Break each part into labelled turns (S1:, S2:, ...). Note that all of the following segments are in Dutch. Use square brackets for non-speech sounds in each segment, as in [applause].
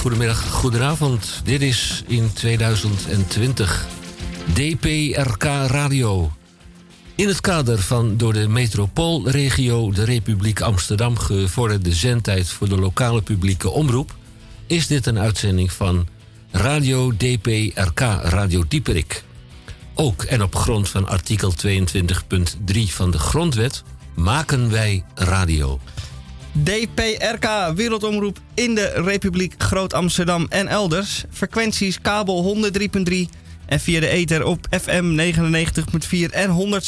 S1: goedemiddag, goedenavond. Dit is in 2020 DPRK Radio. In het kader van door de metropoolregio de Republiek Amsterdam gevorderde zendtijd voor de lokale publieke omroep is dit een uitzending van Radio DPRK Radio Dieperik. Ook en op grond van artikel 22.3 van de Grondwet maken wij radio.
S2: DPRK Wereldomroep in de Republiek Groot Amsterdam en elders. Frequenties kabel 103.3 en via de ether op FM 99.4 en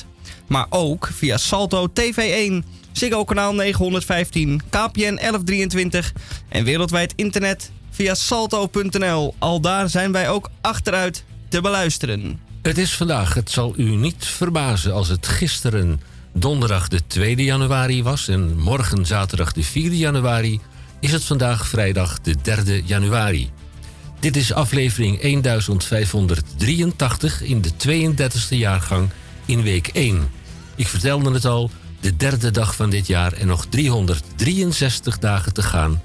S2: 106.8. Maar ook via Salto TV1, Ziggo kanaal 915, KPN 1123 en wereldwijd internet via salto.nl. Al daar zijn wij ook achteruit te beluisteren.
S1: Het is vandaag, het zal u niet verbazen als het gisteren donderdag de 2 januari was en morgen zaterdag de 4 januari, is het vandaag vrijdag de 3 januari. Dit is aflevering 1583 in de 32e jaargang in week 1. Ik vertelde het al, de derde dag van dit jaar en nog 363 dagen te gaan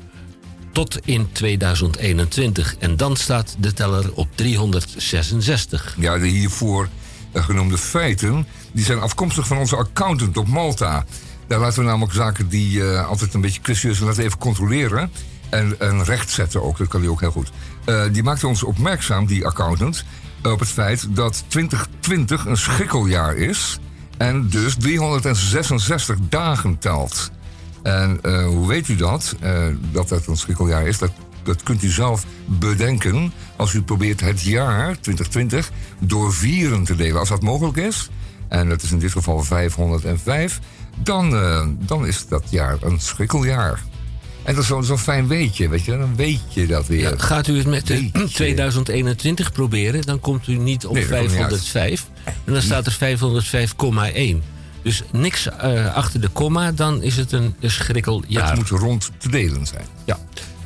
S1: tot in 2021. En dan staat de teller op 366.
S3: Ja, de hiervoor genoemde feiten die zijn afkomstig van onze accountant op Malta. Daar laten we namelijk zaken die uh, altijd een beetje kwestieus zijn, laten even controleren. En, en rechtzetten ook, dat kan hij ook heel goed. Uh, die maakte ons opmerkzaam, die accountant, op het feit dat 2020 een schrikkeljaar is. En dus 366 dagen telt. En uh, hoe weet u dat? dat dat een schrikkeljaar is? Dat, dat kunt u zelf bedenken als u probeert het jaar 2020 door vieren te delen. Als dat mogelijk is, en dat is in dit geval 505, dan, uh, dan is dat jaar een schrikkeljaar. En dat is zo'n zo fijn weetje, weet je, dan weet je dat weer. Ja,
S1: gaat u het met de 2021 [clears throat] proberen, dan komt u niet op nee, 505. En dan staat er 505,1. Dus niks uh, achter de komma, dan is het een schrikkeljaar.
S3: Het moet rond te delen zijn.
S1: Ja.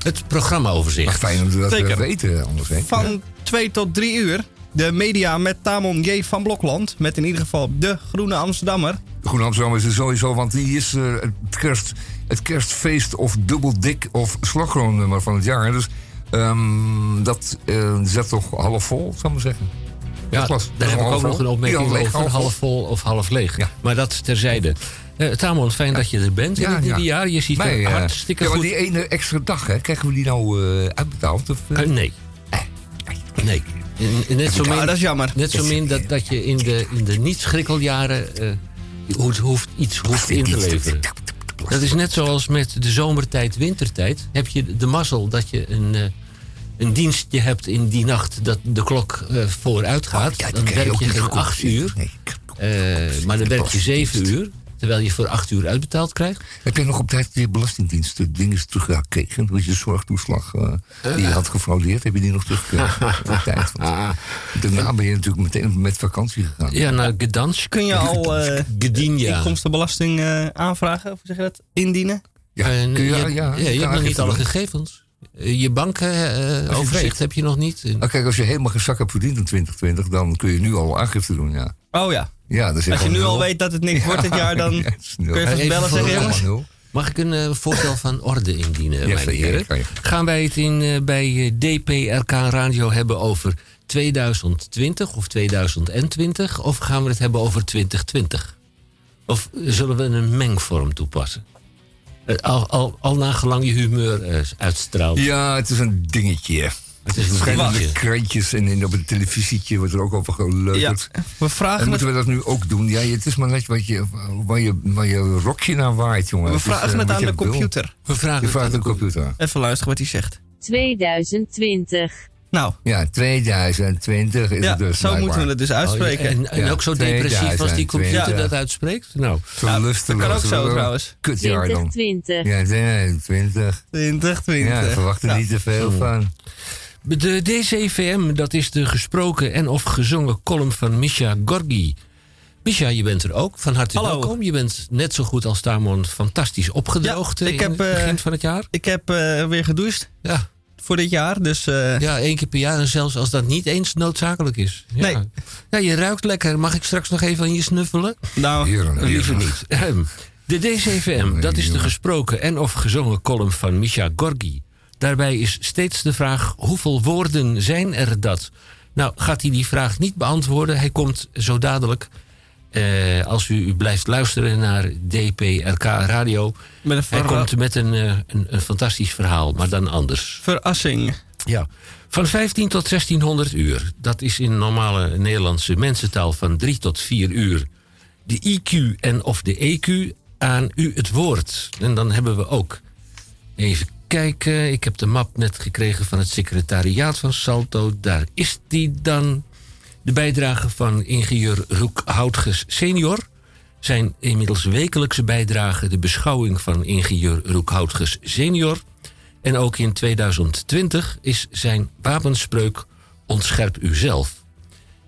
S1: Het programmaoverzicht.
S3: Maar fijn dat we dat Zeker. weten, anders. Hè?
S2: Van 2 tot 3 uur de media met Tamon J. van Blokland. Met in ieder geval de Groene Amsterdammer.
S3: De Groene Amsterdammer is er sowieso, want die is uh, het, kerst, het kerstfeest of dubbeldik of slagroomnummer van het jaar. Dus um, dat uh, zet toch half vol, zou ik maar zeggen.
S1: Ja, was, daar heb ik ook nog een opmerking over. Half, half vol of half leeg. Ja. Maar dat terzijde. Uh, Tamon, fijn dat je er bent ja, in dit ja. jaar. Je ziet er hartstikke ja,
S3: maar
S1: goed.
S3: die ene extra dag, hè, krijgen we die nou uh, uitbetaald? Of, uh?
S1: nee. Nee. Net zo min,
S2: dat is jammer.
S1: Net zo min dat, dat je in de, in de niet-schrikkeljaren uh, hoeft, iets hoeft in te leveren. Dat is net zoals met de zomertijd, wintertijd. Heb je de mazzel dat je een, uh, een dienstje hebt in die nacht dat de klok uh, vooruit gaat. Oh, ja, dan werk je geen acht uur. Nee, maar dan werk je zeven uur. Terwijl je voor acht uur uitbetaald krijgt.
S3: Heb je nog op tijd je belastingdienst dingen teruggekregen? Dus je zorgtoeslag uh, die je had gefraudeerd, heb je die nog teruggekregen? [laughs] op tijd. daarna ben je natuurlijk meteen met vakantie gegaan.
S1: Ja, naar Gdansk.
S2: Kun je al uh, inkomstenbelasting uh, aanvragen? Of zeg je dat? Indienen?
S1: Ja, kun je, ja, ja, ja, je hebt nog niet alle gegevens. Je bankoverzicht heb je nog niet.
S3: Nou, kijk, als je helemaal geen zak hebt verdiend in 2020, dan kun je nu al aangifte doen, ja.
S2: Oh ja.
S3: Ja,
S2: Als je nu al weet dat het niks wordt dit jaar, dan [laughs] kun je even bellen zeggen, jongens.
S1: Mag ik een uh, voorstel van orde indienen, ja, mijn heren? Gaan wij het in, uh, bij DPRK Radio hebben over 2020 of 2020? Of gaan we het hebben over 2020? Of zullen we een mengvorm toepassen? Uh, al, al, al nagelang je humeur uitstraalt.
S3: Ja, het is een dingetje. Het is verschillende krantjes en in, op het televisietje wordt er ook over geleuterd.
S2: Ja, we vragen
S3: en moeten we dat nu ook doen? Ja, het is maar net wat je, waar, je, waar je rokje naar waait, jongen.
S2: We vragen het, uh, het aan de computer.
S1: We vragen
S3: je vraagt de computer.
S2: Even luisteren wat hij zegt.
S4: 2020.
S2: Nou.
S3: Ja, 2020 is
S2: ja,
S3: het dus.
S2: Zo
S3: blijkbaar.
S2: moeten we het dus uitspreken.
S1: Oh, en, en
S3: ja,
S1: ook zo depressief als die computer dat uitspreekt? Nou,
S3: zo nou,
S2: dat kan ook zo trouwens.
S3: Kutjaar dan.
S4: 2020.
S3: Ja, 2020.
S2: 2020.
S3: Ja, verwacht er niet te veel van.
S1: De DCVM, dat is de gesproken en of gezongen column van Misha Gorgi. Misha, je bent er ook. Van harte
S2: Hallo.
S1: welkom. Je bent net zo goed als Tamon fantastisch opgedroogd
S2: Ja, ik
S1: in
S2: heb,
S1: het begin
S2: eh,
S1: van het jaar.
S2: Ik heb uh, weer gedoucht
S1: Ja.
S2: voor dit jaar. Dus uh,
S1: ja, één keer per jaar. En zelfs als dat niet eens noodzakelijk is. Ja.
S2: Nee.
S1: Ja, je ruikt lekker. Mag ik straks nog even aan je snuffelen?
S2: nou,
S3: Heerlijk.
S1: Eh, Liever niet. Ehm, De DCVM, dat is de gesproken en of gezongen column van Misha Gorgi. Daarbij is steeds de vraag: hoeveel woorden zijn er dat? Nou, gaat hij die vraag niet beantwoorden? Hij komt zo dadelijk, eh, als u, u blijft luisteren naar DPRK Radio.
S2: Met een
S1: Hij komt met een, eh, een, een fantastisch verhaal, maar dan anders.
S2: verrassing.
S1: Ja. Van 15 tot 1600 uur. Dat is in normale Nederlandse mensentaal van 3 tot 4 uur. De IQ en of de EQ aan u het woord. En dan hebben we ook. Even kijken. Ik heb de map net gekregen van het secretariaat van Salto. Daar is die dan. De bijdrage van ingenieur Roek Houtges senior. Zijn inmiddels wekelijkse bijdrage de beschouwing van ingenieur Roek Houtges senior. En ook in 2020 is zijn wapenspreuk Ontscherp uzelf.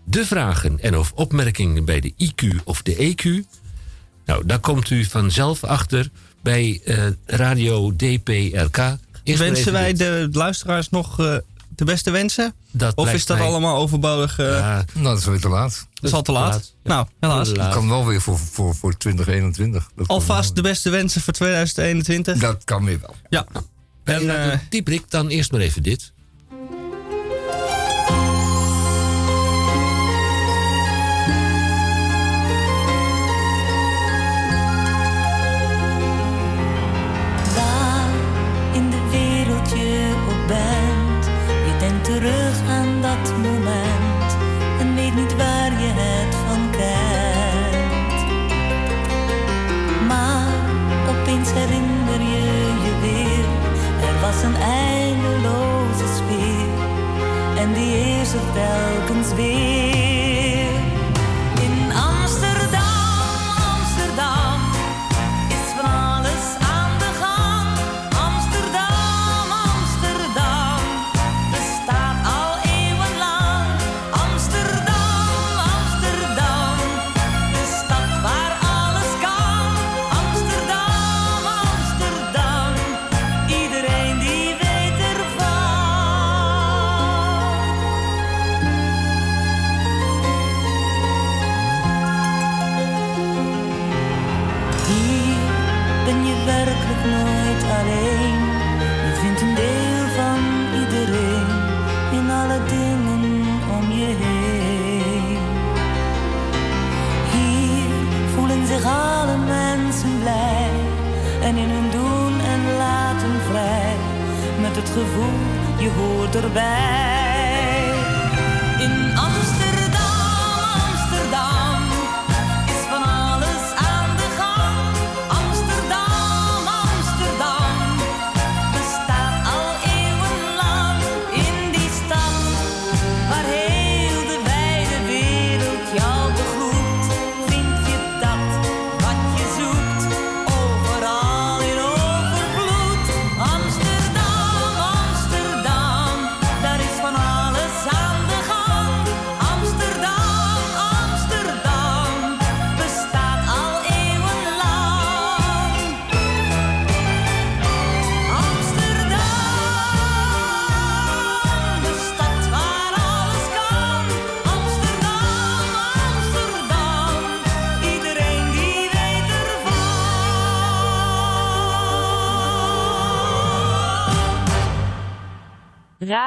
S1: De vragen en of opmerkingen bij de IQ of de EQ. Nou, daar komt u vanzelf achter bij eh, Radio DPRK.
S2: Wensen wij de luisteraars nog eh, de beste wensen?
S1: Dat
S2: Of is dat
S1: mij-
S2: allemaal overbodig? eh,
S1: Ja,
S3: Nou, dat is weer te laat.
S2: dat is al te laat.
S1: Ja.
S2: Nou, helaas.
S3: Dat kan wel weer voor, voor, voor 2021. Dat kan
S2: Alvast de beste wensen voor 2021.
S3: Dat kan weer wel.
S2: Ja.
S1: En
S2: En,
S1: uh, Dieprik, dan eerst maar even dit.
S5: Die is er telkens weer.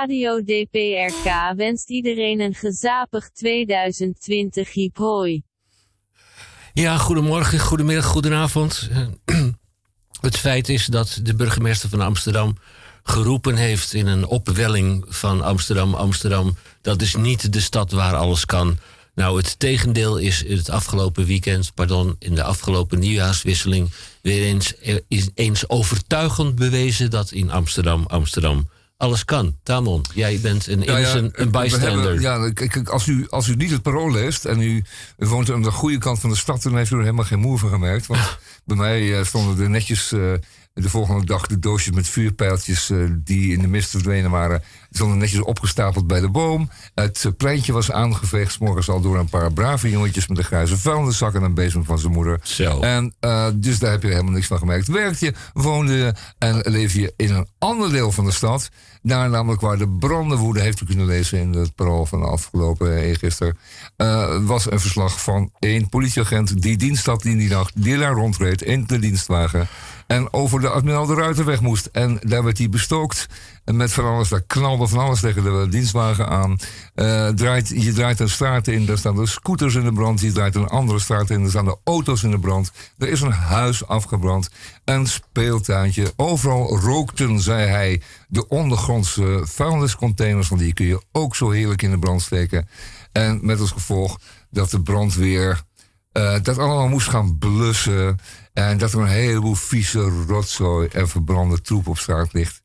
S4: Radio DPRK wenst iedereen een gezapig 2020 hiep hoi.
S1: Ja, goedemorgen, goedemiddag, goedenavond. [clears throat] Het feit is dat de burgemeester van Amsterdam geroepen heeft in een opwelling van Amsterdam, Amsterdam. Dat is niet de stad waar alles kan. Nou, het tegendeel is het afgelopen weekend, pardon, in de afgelopen nieuwjaarswisseling weer eens, eh, eens overtuigend bewezen dat in Amsterdam, Amsterdam alles kan. Tamon, jij bent een,
S3: Ja, ja,
S1: innocent, een
S3: ja, kijk, als u, als u niet het parool leest en u woont aan de goede kant van de stad, dan heeft u er helemaal geen moer van gemerkt. Want bij mij eh, stonden er netjes eh, de volgende dag de doosjes met vuurpijltjes eh, die in de mist verdwenen waren. Die stonden netjes opgestapeld bij de boom. Het eh, pleintje was aangeveegd, 's morgens al door een paar brave jongetjes met een grijze vuilniszak en een bezem van zijn moeder.
S1: Zo.
S3: En eh, dus daar heb je helemaal niks van gemerkt. Werk je, woonde je en leef je in een ander deel van de stad. Daar namelijk waar de branden woeden, heeft u kunnen lezen in het parool van de afgelopen eergisteren. was een verslag van één politieagent die dienst had in die nacht, die daar rondreed in de dienstwagen. En over de Admiraal de Ruitenweg moest. En daar werd hij bestookt. En met van alles, daar knalde van alles tegen de dienstwagen aan. Eh, draait, je draait een straat in, daar staan de scooters in de brand. Je draait een andere straat in, daar staan de auto's in de brand. Er is een huis afgebrand. Een speeltuintje. Overal rookten, zei hij, de ondergrondse vuilniscontainers. Want die kun je ook zo heerlijk in de brand steken. En met als gevolg dat de brandweer eh, dat allemaal moest gaan blussen. En dat er een heleboel vieze rotzooi en verbrande troep op straat ligt.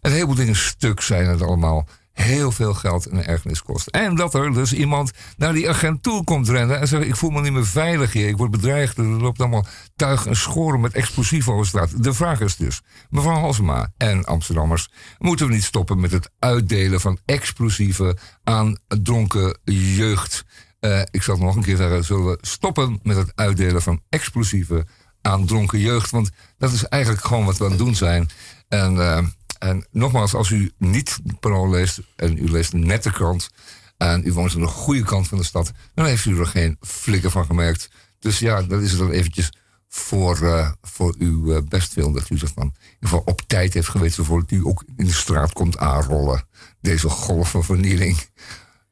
S3: Een heleboel dingen stuk zijn het allemaal. Heel veel geld en ergernis kost. En dat er dus iemand naar die agent toe komt rennen en zegt: Ik voel me niet meer veilig hier. Ik word bedreigd. Er loopt allemaal tuig en schoren met explosieven over straat. De vraag is dus: mevrouw Halsema en Amsterdammers, moeten we niet stoppen met het uitdelen van explosieven aan dronken jeugd? Eh, ik zal het nog een keer zeggen: zullen we stoppen met het uitdelen van explosieven aan dronken jeugd? Want dat is eigenlijk gewoon wat we aan het doen zijn. En, eh, en nogmaals, als u niet parool leest en u leest net de krant. en u woont aan de goede kant van de stad. dan heeft u er geen flikker van gemerkt. Dus ja, dat is het dan eventjes voor, eh, voor uw bestwil. Dat u zich dan in ieder op tijd heeft geweten. voordat u ook in de straat komt aanrollen. Deze golf van vernieling.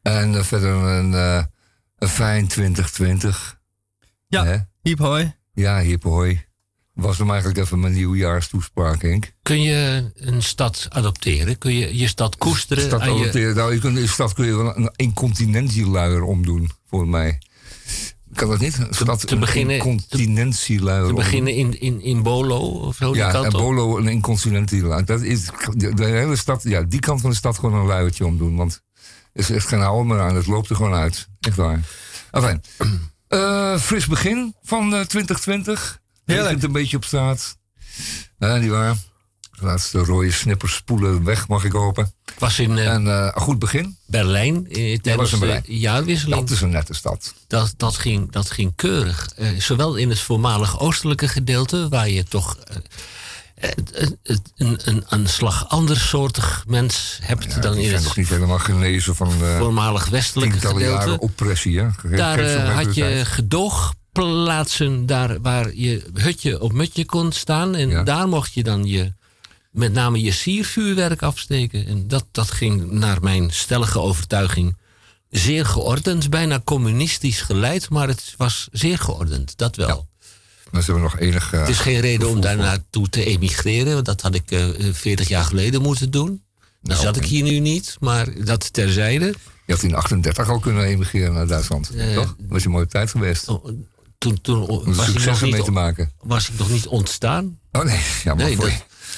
S3: En verder een, een fijn 2020.
S2: Ja, hiep hoi.
S3: Ja, hip hoi. Was hem eigenlijk even mijn nieuwjaarstoespraak, Henk.
S1: Kun je een stad adopteren? Kun je je stad koesteren?
S3: Stad
S1: aan je-
S3: adopteren. Nou, je kunt, de stad kun je wel een incontinentieluier omdoen, voor mij. Kan dat niet? Een Stad,
S1: te beginnen-
S3: een incontinentieluier
S1: te beginnen in, in, in Bolo of zo? die
S3: Ja,
S1: kant
S3: en
S1: op?
S3: Bolo een incontinentieluier. Dat is de, de hele stad, ja, die kant van de stad gewoon een luiertje omdoen. Want is echt geen houden meer aan. Het loopt er gewoon uit. Echt waar. Enfin, eh, fris begin van eh, 2020.
S2: Heerlijk.
S3: Een beetje op straat. Ja, niet waar. De laatste rode snippers spoelen weg, mag ik hopen.
S1: Ik was in eh,
S3: En eh, een goed begin.
S1: Berlijn tijdens
S3: in
S1: de jaarwisseling.
S3: Dat is een nette stad.
S1: Dat, dat, ging, dat ging keurig. Zowel in het voormalig oostelijke gedeelte, waar je toch een, een, een, slag andersoortig mens hebt
S3: Ja,
S1: dan in het
S3: nog niet helemaal genezen van
S1: voormalig westelijke
S3: tientallen jaren
S1: gedeelte.
S3: oppressie. Hè? Ge-
S1: Daar eh, had je gedoogplaatsen daar waar je hutje op mutje kon staan. En
S3: Ja.
S1: daar mocht je dan je, met name je siervuurwerk afsteken. En dat, dat ging naar mijn stellige overtuiging zeer geordend. Bijna communistisch geleid, maar het was zeer geordend. Dat wel.
S3: Dan zijn we nog enig... eh,
S1: Het is geen reden om daar naartoe te emigreren. Want dat had ik eh, 40 jaar geleden moeten doen. Dan
S3: Nou,
S1: zat ik hier nu niet, maar dat terzijde.
S3: Je had in 38 al kunnen emigreren naar Duitsland.
S1: Eh,
S3: toch? Dat was je een mooie tijd geweest.
S1: Oh, Toen, toen
S3: Om
S1: was, ik nog
S3: successen mee
S1: niet,
S3: te maken.
S1: was ik nog niet ontstaan.
S3: Oh nee, jammer
S1: Nee,
S3: voor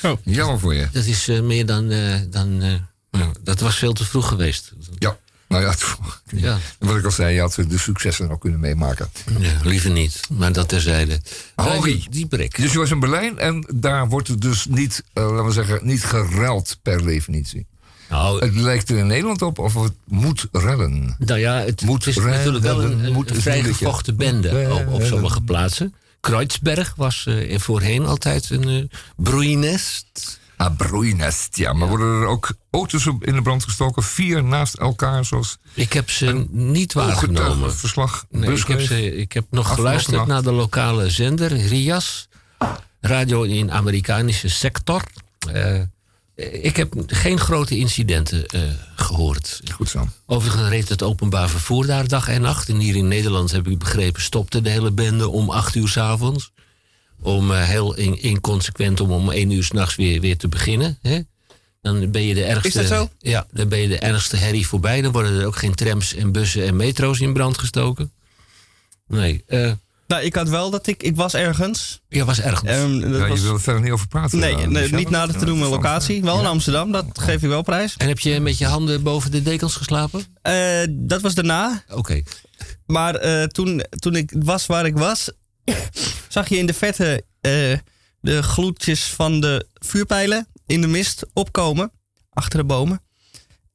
S1: dat-
S3: je. Jammer voor je.
S1: Dat is eh, meer dan. eh, dan eh, dat was veel te vroeg geweest.
S3: Ja, nou ja, [laughs]
S1: Ja.
S3: wat ik al zei, je had de successen nog kunnen meemaken.
S1: Ja, liever niet, maar dat terzijde.
S3: Harry.
S1: Die, brik.
S3: Dus je was in Berlijn en daar wordt het dus niet, eh, laten we zeggen, niet gereld per definitie.
S1: Nou,
S3: Het lijkt er in Nederland op of het moet rellen.
S1: nou ja, het,
S3: moet
S1: is natuurlijk wel een, een,
S3: moet
S1: een
S3: is
S1: vrij
S3: moeilijk, ja.
S1: gevochten bende op, op sommige plaatsen. Kreuzberg was eh, voorheen altijd een eh broeinest.
S3: Ah, broeinest, ja. Maar worden er ook auto's in de brand gestoken? Vier naast elkaar, zoals
S1: Ik heb ze niet waargenomen.
S3: verslag
S1: Nee, ik, heb ze, ik heb nog geluisterd
S3: nacht.
S1: naar de lokale zender, RIAS. Radio in Amerikanische sector. Eh, ik heb geen grote incidenten eh, gehoord.
S3: Goed zo.
S1: Overigens reed het openbaar vervoer daar dag en nacht. En hier in Nederland, heb ik begrepen, stopte de hele bende om acht uur s'avonds. Om eh, heel in- inconsequent om om één uur s'nachts weer, weer te beginnen. Hè? Dan ben je de ergste.
S2: dat zo?
S1: Ja, dan ben je de ergste herrie voorbij. Dan worden er ook geen trams en bussen en metro's in brand gestoken. Nee, eh
S2: Nou, ik had wel dat ik... Ik was ergens.
S1: ja, was ergens.
S2: Ehm, dat
S3: Ja,
S2: was-
S3: je wil er verder niet over praten.
S2: nee,
S3: eh,
S2: nee, niet nader te noemen
S3: is
S2: locatie. Wel in Amsterdam, dat geef ik wel prijs.
S1: en heb je met je handen boven de dekens geslapen?
S2: Eh, dat was daarna.
S1: Oké.
S2: Maar eh, toen, toen ik was waar ik was, [laughs] zag je in de vette eh, de gloedjes van de vuurpijlen in de mist opkomen. Achter de bomen.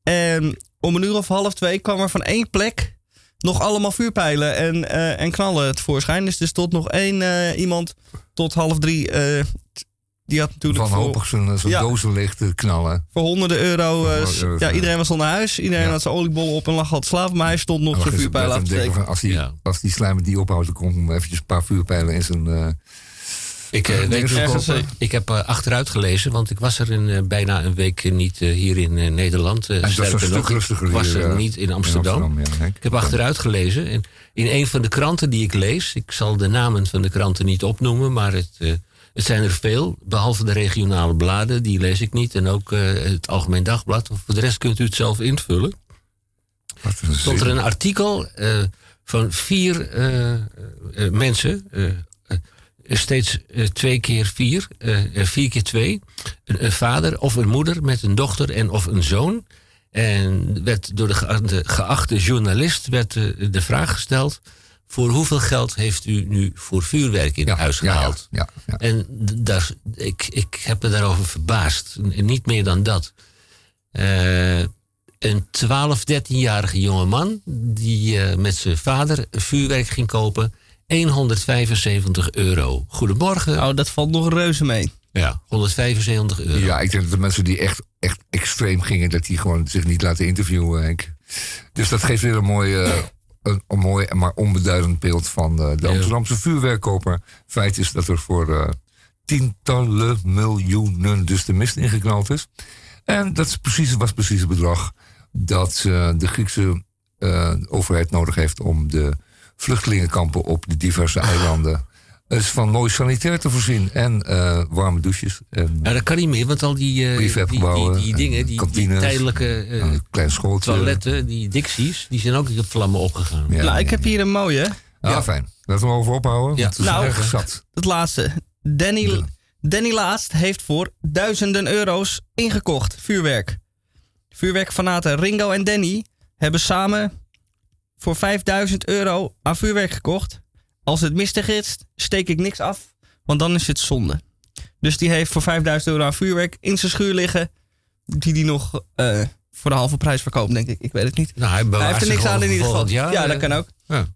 S2: En om een uur of half twee kwam er van één plek nog allemaal vuurpijlen en, eh, en knallen tevoorschijn. Dus er stond nog één eh, iemand tot half drie Die had natuurlijk
S3: Wanhopig
S2: Ja.
S3: dozen knallen.
S2: voor honderden euro... eh,
S3: eh,
S2: ja,
S3: ja.
S2: iedereen was al naar huis. Iedereen
S3: Ja.
S2: had zijn oliebollen op en lag al te slapen. Maar hij stond nog zijn
S3: dan is het
S2: vuurpijl af te
S3: en denken
S2: steken.
S3: van, als, die,
S1: Ja.
S3: als die slijm niet ophoudt, dan hem eventjes een paar vuurpijlen in zijn... eh,
S1: Ik, eh, weet
S3: Ergens
S2: eh,
S1: ik heb eh, achteruit gelezen, want ik was er een, eh, bijna een week niet eh, hier in eh, Nederland. Eh,
S3: En was
S1: sterker
S3: een stuk
S1: nog,
S3: rustiger
S1: ik was er
S3: eh,
S1: niet in Amsterdam.
S3: ja.
S1: Ik heb achteruit gelezen. En in een van de kranten die ik lees, ik zal de namen van de kranten niet opnoemen, maar het, eh, het zijn er veel. Behalve de regionale bladen, die lees ik niet. En ook eh, het Algemeen Dagblad. Voor de rest kunt u het zelf invullen.
S3: Wat een
S1: stond er een artikel eh, van vier eh, mensen. steeds twee keer vier, vier keer twee. Een, een vader of een moeder met een dochter en of een zoon. En werd door de geachte, journalist werd de vraag gesteld... voor hoeveel geld heeft u nu voor vuurwerk in
S3: ja,
S1: huis gehaald?
S3: Ja, ja,
S1: En daar, ik, ik heb me daarover verbaasd. En Niet meer dan dat. Eh, een 12, 13-jarige jongeman die eh, met zijn vader vuurwerk ging kopen. 175 euro. Goedemorgen.
S2: Nou, dat valt nog reuze mee.
S1: Ja, 175 euro.
S3: Ja, ik denk dat de mensen die echt, echt extreem gingen, dat die gewoon zich niet laten interviewen, Henk. Dus dat geeft weer een mooi, eh, een, een mooi maar onbeduidend beeld van eh, de
S1: Ja.
S3: Amsterdamse vuurwerkkoper. Feit is dat er voor eh, tientallen miljoenen dus de mist ingeknald is. En dat is precies, was precies het bedrag dat eh, de Griekse overheid nodig heeft om de vluchtelingenkampen op de diverse [sighs] eilanden eens van mooi sanitair te voorzien. En eh, warme douches. En
S1: Ja, dat kan niet meer, want al die, eh, die, die, die, dingen,
S3: en
S1: die, die
S3: kantines.
S1: tijdelijke eh, toiletten, die dixies, die zijn ook in vlammen opgegaan.
S3: Ja,
S2: nou, ik
S3: ja.
S2: heb hier een mooie.
S3: Ah, fijn. Laten we over ophouden.
S1: Ja.
S3: Is
S2: Nou,
S3: erg zat.
S2: Het laatste. Danny,
S3: Ja.
S2: Danny Laast heeft voor duizenden euro's ingekocht vuurwerk. Vuurwerkfanaten Ringo en Danny hebben samen voor 5000 euro aan vuurwerk gekocht. Als het mistig is, steek ik niks af, want dan is het zonde. Dus die heeft voor 5000 euro aan vuurwerk in zijn schuur liggen. Die die nog eh, voor de halve prijs verkoopt, denk ik. Ik weet het niet.
S1: Nou, hij,
S2: heeft er niks aan in ieder geval. Ja, dat
S1: eh.
S2: kan ook.
S1: Ja.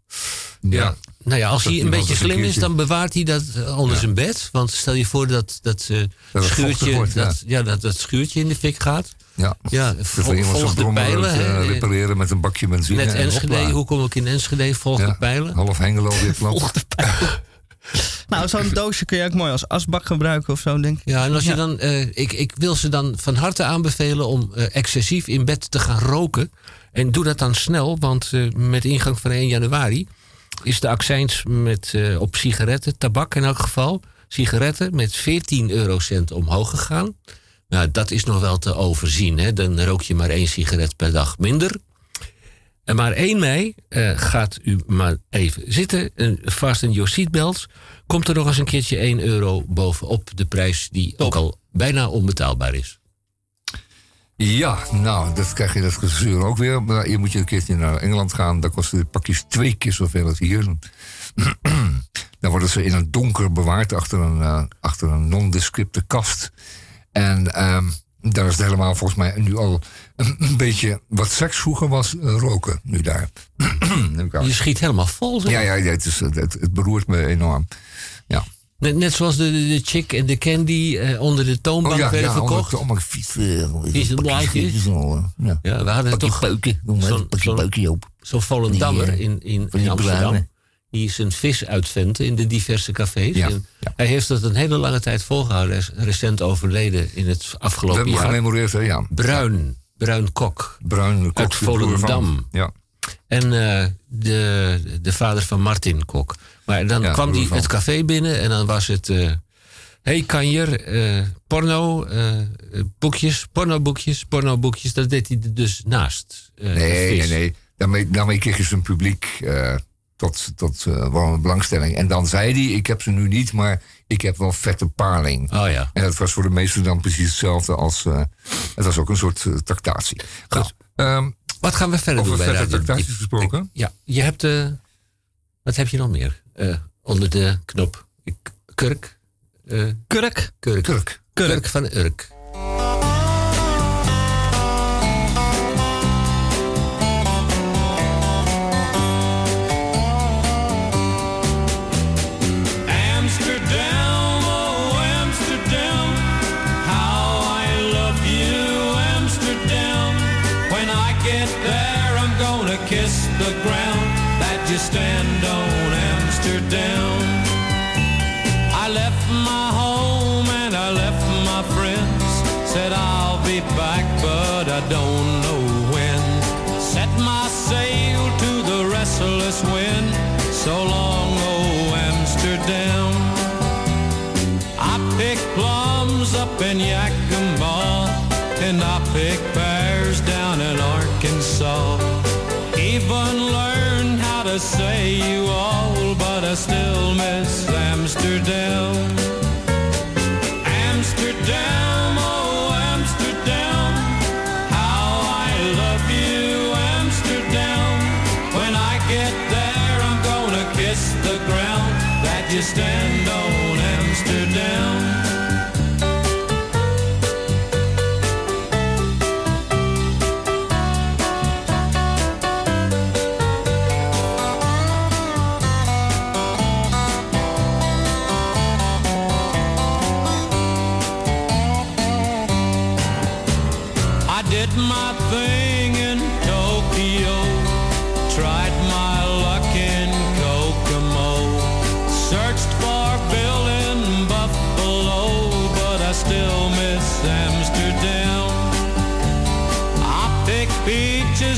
S3: Ja.
S1: Nou ja, als
S3: Dat
S1: hij een beetje slim is, dan bewaart hij dat eh, onder zijn bed. Want stel je voor dat dat, eh, schuurtje,
S3: wordt, ja.
S1: dat, ja, dat, dat schuurtje in de fik gaat.
S3: Ja.
S1: Ja, vol, volg
S3: zo'n
S1: de pijlen.
S3: eh, repareren met een bakje benzine.
S1: Net
S3: en
S1: Enschede,
S3: hopla.
S1: hoe kom ik in Enschede? Volg
S3: Ja.
S1: de pijlen.
S3: Half Hengelo weer [laughs] plat. [laughs]
S2: Nou, zo'n doosje kun je ook mooi als asbak gebruiken of zo, denk ik.
S1: Ja, en als je
S2: Ja.
S1: dan, eh, ik, ik wil ze dan van harte aanbevelen om eh, excessief in bed te gaan roken. En doe dat dan snel, want eh, met ingang van 1 januari is de accijns met, eh, op sigaretten, tabak in elk geval, sigaretten met 14 eurocent omhoog gegaan. Nou, dat is nog wel te overzien. Hè? Dan rook je maar één sigaret per dag minder. En maar 1 mei eh, gaat u maar even zitten. En fasten your seatbelts. Komt er nog eens een keertje 1 euro bovenop de prijs die ook al bijna onbetaalbaar is.
S3: Ja, nou, dat krijg je dat gezeur ook weer. Maar je moet je een keertje naar Engeland gaan. Daar kosten de pakjes twee keer zoveel als hier. [clears throat] Dan worden ze in het donker bewaard achter een, eh, achter een nondescripte kast. En ehm, daar is het helemaal volgens mij nu al een, een beetje wat seks vroeger was, eh, roken nu daar. [clears throat]
S1: Je schiet helemaal vol. zeg.
S3: ja, ja, ja, het, is, het, het beroert me enorm. Ja.
S1: Net, net zoals de, de, de chick en de candy eh, onder de toonbank
S3: Oh ja,
S1: werden
S3: ja,
S1: verkocht.
S3: allemaal vies.
S1: Vieze blaadjes.
S3: Ja.
S1: Ja, we hadden toch zo'n-
S3: een
S1: zo'n Volendammer
S3: Die, eh,
S1: in, in, in Amsterdam. Die een vis uitventen in de diverse cafés.
S3: Ja,
S1: En
S3: ja.
S1: Hij heeft dat een hele lange tijd volgehouden. Hij is recent overleden in het afgelopen jaar.
S3: gememoreerd, hè, ja.
S1: Bruin, Bruin Kok.
S3: Bruin kok.
S1: Uit Volendam.
S3: Ja.
S1: En eh, de, de vader van Martin Kok. Maar dan kwam hij het café binnen en dan was het... eh hey kanjer, eh, porno, boekjes, pornoboekjes, pornoboekjes. Dat deed hij er dus naast.
S3: Nee, nee, nee. Daarmee, daarmee kreeg je zijn publiek tot, tot eh, warme belangstelling. En dan zei hij, ik heb ze nu niet, maar ik heb wel vette paling.
S1: Oh ja.
S3: En dat was voor de meesten dan precies hetzelfde als... eh, het was ook een soort eh, tractatie. Goed. ehm,
S1: Wat gaan we verder
S3: over
S1: doen
S3: vette
S1: Radio
S3: tractaties
S1: Ik-
S3: gesproken.
S1: ik- ja, je hebt... wat heb je nog meer? Onder de knop. Kurk.
S2: Kurk.
S1: kurk.
S3: Kurk.
S1: Kurk van Urk.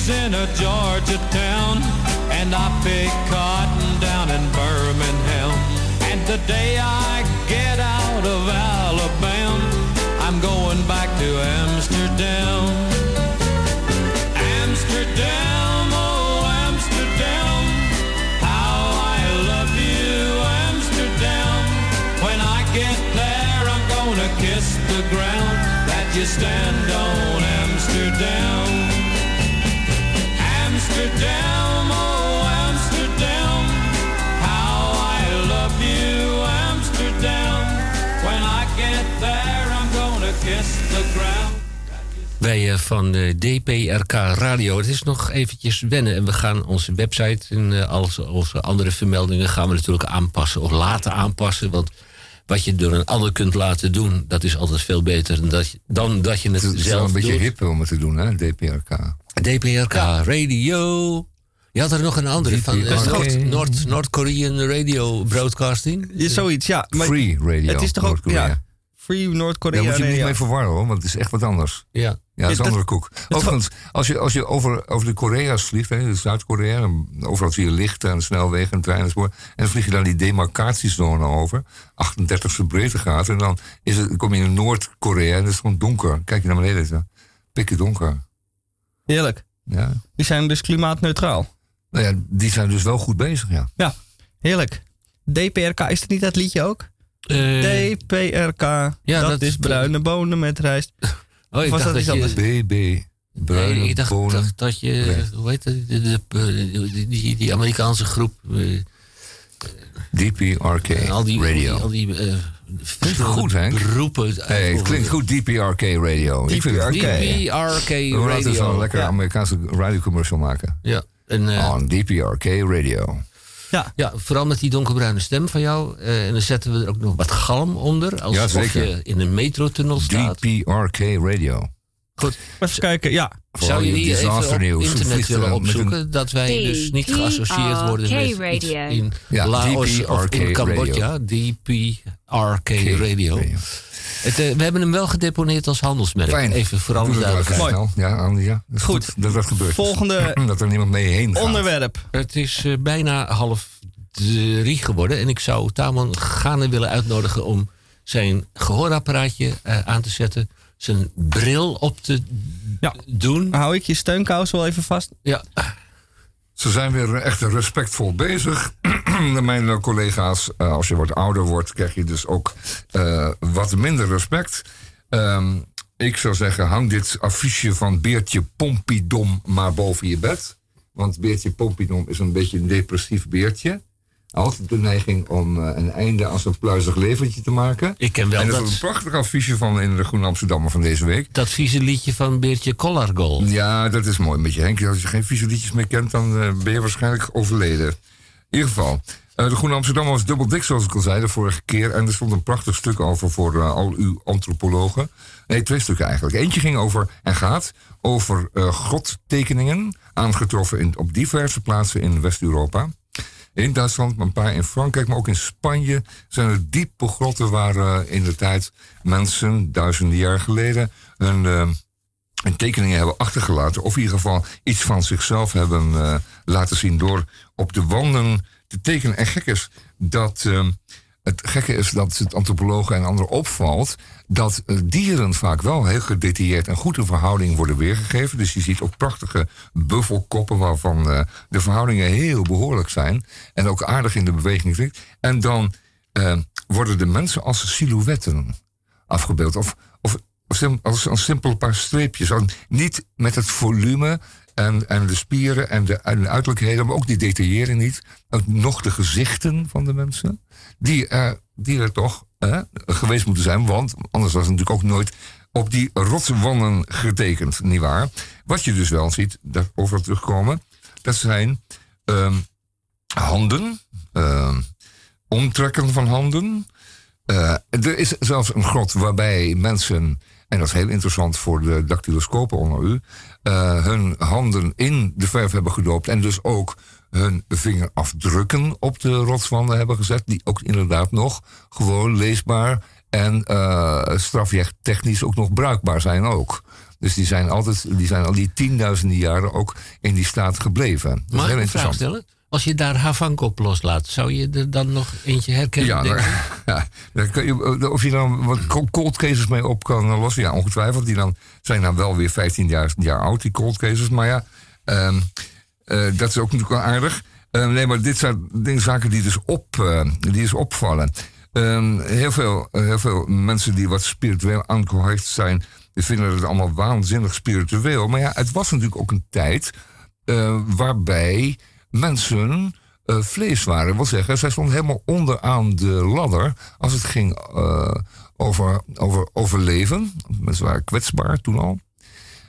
S6: In a Georgia town, and I pick cotton down in Birmingham. And the day I get out of Alabama, I'm going back to Amsterdam. Amsterdam, oh Amsterdam, how I love you, Amsterdam. When I get there, I'm gonna kiss the ground that you stand
S1: Wij eh, van de DPRK Radio. Het is nog eventjes wennen. En we gaan onze website en eh, als onze andere vermeldingen gaan we natuurlijk aanpassen of laten aanpassen. Want wat je door een ander kunt laten doen, dat is altijd veel beter dan dat je, dan dat je het,
S3: Het is wel
S1: zelf
S3: een beetje
S1: doet.
S3: hip om het te doen, hè, DPRK.
S1: DPRK Radio. Je had er nog een andere van eh,
S3: DPRK.
S1: Noord- Noord- Noord-Korean Radio Broadcasting.
S2: Is zoiets, ja. Maar
S3: Free Radio.
S2: Het is toch ook,
S3: Noord-Korea.
S2: ja, Free
S3: Daar
S2: Noord-Korea
S3: moet je niet mee verwarren hoor, want het is echt wat anders.
S1: Ja.
S3: Ja, dat is andere koek. Overigens, als je, als je over, over de Korea's vliegt, hè, Zuid-Korea, overal zie je lichten en snelwegen en treinen enzovoort. En dan vlieg je dan die demarcatiezone over, 38e breedtegraad. En dan, is het, dan kom je in Noord-Korea en het is gewoon donker. Kijk je naar beneden, is het pikken donker.
S2: Heerlijk.
S3: Ja.
S2: Die zijn dus klimaatneutraal.
S3: Nou ja, die zijn dus wel goed bezig, ja.
S2: Ja, heerlijk. DPRK, is het niet dat liedje ook?
S1: Eh,
S2: DPRK,
S1: ja,
S2: dat,
S1: dat-
S2: is bruine bonen met rijst.
S1: Oh, ik
S2: was
S1: dacht
S2: dat
S1: dat, je...
S3: BB, bruine
S1: Nee, ik dacht,
S3: bonen.
S1: dacht dat je, hoe heet het, de, de, de- die, die, die Amerikaanse groep, eh,
S3: DPRK
S1: al die,
S3: Radio.
S1: al die eh,
S3: goed, Henk.
S1: beroepen.
S3: Hey, het klinkt goed, DPRK Radio. Ik vind het
S2: DPRK.
S1: DPRK
S3: We laten zo'n
S1: Radio.
S3: lekker
S2: Ja.
S3: Amerikaanse radiocommercial maken.
S1: Ja, en, eh,
S3: On DPRK Radio.
S2: Ja,
S1: ja, vooral met die donkerbruine stem van jou. eh, en dan zetten we er ook nog wat galm onder. Alsof
S3: Ja, zeker.
S1: je in een metrotunnel staat.
S3: DPRK Radio.
S1: Goed.
S2: even kijken. Ja,
S3: Voor
S1: Zou je die even op internet
S3: er
S1: willen opzoeken? Dat wij dus niet geassocieerd worden met in Laos of in
S3: DPRK
S1: Cambodja. DPRK Radio. Het, eh, we hebben hem wel gedeponeerd als handelsmerk.
S3: Fijn.
S1: Even voor alle duidelijkheid.
S3: Ja, Andy, ja. Dat is
S2: Goed.
S3: goed. Dat dat gebeurt.
S2: Volgende [clears throat]
S3: Dat er niemand mee heen gaat.
S2: onderwerp.
S1: Het is eh, bijna half drie geworden. En ik zou Tamon gaarne willen uitnodigen om zijn gehoorapparaatje eh, aan te zetten. Zijn bril op te
S2: Ja.
S1: doen.
S2: Hou ik je steunkous wel even vast?
S1: Ja,
S3: Ze zijn weer echt respectvol bezig. [clears throat] Mijn collega's, eh, als je wat ouder wordt, krijg je dus ook eh, wat minder respect. Ehm, ik zou zeggen, hang dit affiche van Beertje Pompidom maar boven je bed. Want Beertje Pompidom is een beetje een depressief beertje. Altijd de neiging om eh, een einde aan zijn pluizig leventje te maken.
S1: ik ken wel
S3: en er is
S1: dat,
S3: een prachtig affiche van in de Groene Amsterdammer van deze week.
S1: dat vieze liedje van Beertje Collargold.
S3: Ja, dat is mooi met je Henk. Als je geen vieze liedjes meer kent, dan eh, ben je waarschijnlijk overleden. In ieder geval, Eh, de Groene Amsterdam was dubbel dik, zoals ik al zei, de vorige keer. En er stond een prachtig stuk over voor al uw antropologen. Nee, twee stukken eigenlijk. Eentje ging over, en gaat, over grottekeningen... aangetroffen in, op diverse plaatsen in West-Europa. In Duitsland, maar een paar in Frankrijk, maar ook in Spanje... zijn er diepe grotten waar in de tijd mensen, duizenden jaar geleden... hun, hun tekeningen hebben achtergelaten... of in ieder geval iets van zichzelf hebben laten zien... door op de wanden te tekenen. En gek is dat. Het gekke is dat het antropologen en anderen opvalt dat uh, dieren vaak wel heel gedetailleerd en goed in verhouding worden weergegeven. Dus je ziet ook prachtige buffelkoppen waarvan uh, de verhoudingen heel behoorlijk zijn en ook aardig in de beweging zit. En dan uh, worden de mensen als silhouetten afgebeeld. Of, of als een simpel paar streepjes. Niet met het volume en, en de spieren en de, en de uiterlijkheden, maar ook die detaillering niet. Nog de gezichten van de mensen. Die er, die er toch geweest moeten zijn, want anders was het natuurlijk ook nooit op die rotswanden getekend, nietwaar? Wat je dus wel ziet, daarover terugkomen, dat zijn um, handen, um, omtrekken van handen. Uh, er is zelfs een grot waarbij mensen en dat is heel interessant voor de dactyloscopen onder u, hun handen in de verf hebben gedoopt en dus ook hun vingerafdrukken op de rotswanden hebben gezet, die ook inderdaad nog gewoon leesbaar en uh, strafjechttechnisch ook nog bruikbaar zijn ook. Dus die zijn altijd, die zijn al die tienduizenden jaren ook in die staat gebleven. Dat
S1: Mag is heel interessant. stellen? Als je daar Havank op loslaat, zou je er dan nog eentje herkennen?
S3: Ja, [laughs] kun je, eh, of je dan wat cold cases mee op kan lossen, ja, ongetwijfeld. Die dan zijn dan wel weer 15.000 jaar oud, die cold cases. Maar ja, um, uh, dat is ook natuurlijk wel aardig. Uh, nee, maar dit zijn dingen, zaken die dus, op, uh, die dus opvallen. Um, heel, veel, heel veel mensen die wat spiritueel aangehecht zijn, vinden het allemaal waanzinnig spiritueel. Maar ja, het was natuurlijk ook een tijd waarbij mensen vlees waren. Wil zeggen, zij stonden helemaal onderaan de ladder als het ging over, over overleven. Mensen waren kwetsbaar toen al.